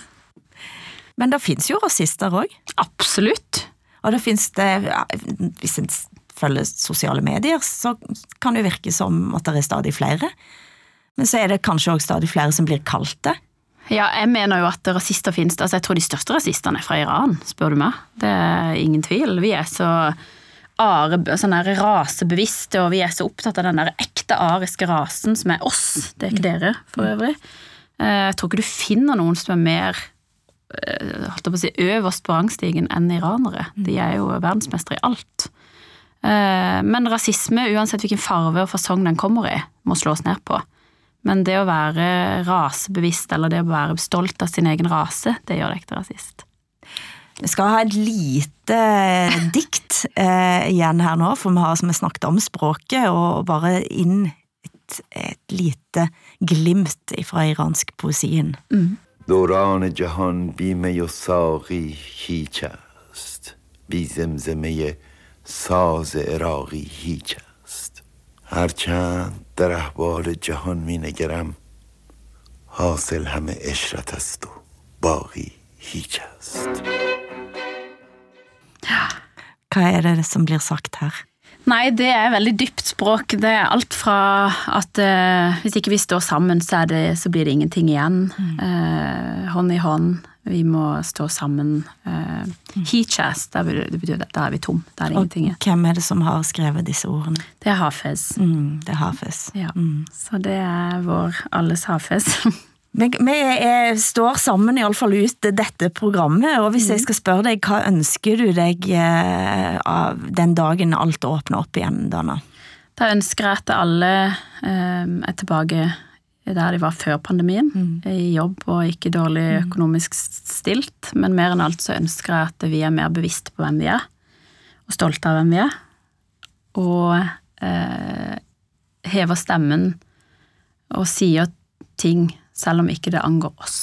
Men det fins jo rasister òg. Absolutt. Og det fins det ja, Hvis en følger sosiale medier, så kan det virke som at det er stadig flere. Men så er det kanskje òg stadig flere som blir kalt det. Ja, jeg mener jo at rasister finnes. Altså, jeg tror de største rasistene er fra Iran, spør du meg. Det er ingen tvil. Vi er så are, sånn rasebevisste, og vi er så opptatt av den der ekte ariske rasen som er oss. Det er ikke dere, for øvrig. Eh, Jeg tror ikke du finner noen som er mer eh, holdt jeg på å si, øverst på rangstigen enn iranere. De er jo verdensmestere i alt. Eh, Men rasisme, uansett hvilken farve og fasong den kommer i, må slås ned på. Men det å være rasebevisst, eller det å være stolt av sin egen rase, det gjør deg ikke til rasist. Vi skal ha et lite dikt eh, igjen her nå, for vi har som vi snakket om språket, og bare inn et, et lite glimt fra iransk poesien. دوران جهان بی می و ساقی هیچ است بی زمزمه ساز عراقی هیچ است هرچند در احوال جهان می نگرم حاصل همه اشرت است و باقی هیچ است Hva er det som blir sagt her? Nei, det er veldig dypt språk. Det er alt fra at eh, hvis ikke vi står sammen, så, er det, så blir det ingenting igjen. Eh, hånd i hånd. Vi må stå sammen. Eh, Heachas, det betyr da er vi tom. Det er ingenting. Og hvem er det som har skrevet disse ordene? Det er Hafez. Mm, det er Hafez. Ja. Så det er vår alles Hafez. Vi, vi er, står sammen iallfall ut dette programmet, og hvis jeg skal spørre deg, hva ønsker du deg eh, av den dagen alt åpner opp igjen, Dana? Da ønsker jeg at alle eh, er tilbake der de var før pandemien, i jobb og ikke dårlig økonomisk stilt. Men mer enn alt så ønsker jeg at vi er mer bevisste på hvem vi er, og stolte av hvem vi er. Og eh, hever stemmen og sier ting selv om ikke det angår oss.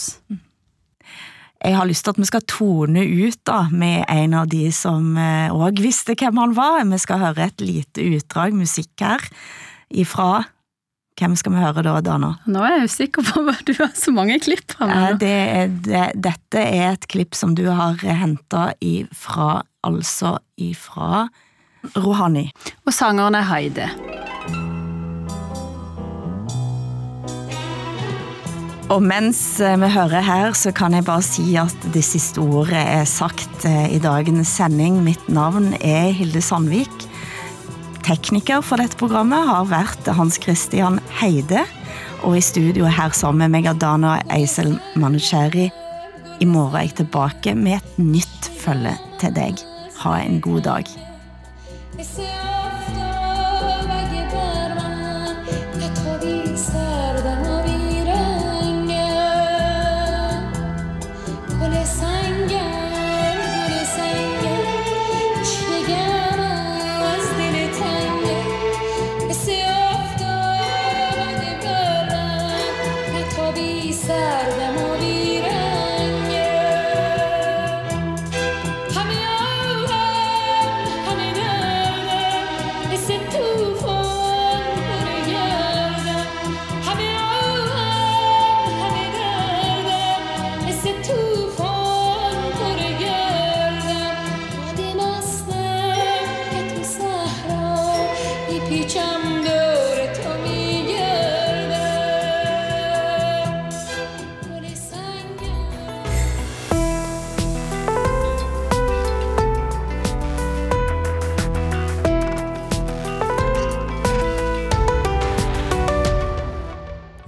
Jeg har lyst til at vi skal tone ut da, med en av de som òg visste hvem han var. Vi skal høre et lite utdrag musikk her ifra Hvem skal vi høre da, Dana? Nå er jeg usikker på hva du har så mange klipp fra meg. Det er, det, dette er et klipp som du har henta ifra Altså ifra Rohani. Og sangeren er Heide. Og mens vi hører her, så kan jeg bare si at det siste ordet er sagt eh, i dagens sending. Mitt navn er Hilde Sandvik. Tekniker for dette programmet har vært Hans Christian Heide. Og i studio her sammen med meg er Dana Eisel Manucheri. I morgen er jeg tilbake med et nytt følge til deg. Ha en god dag.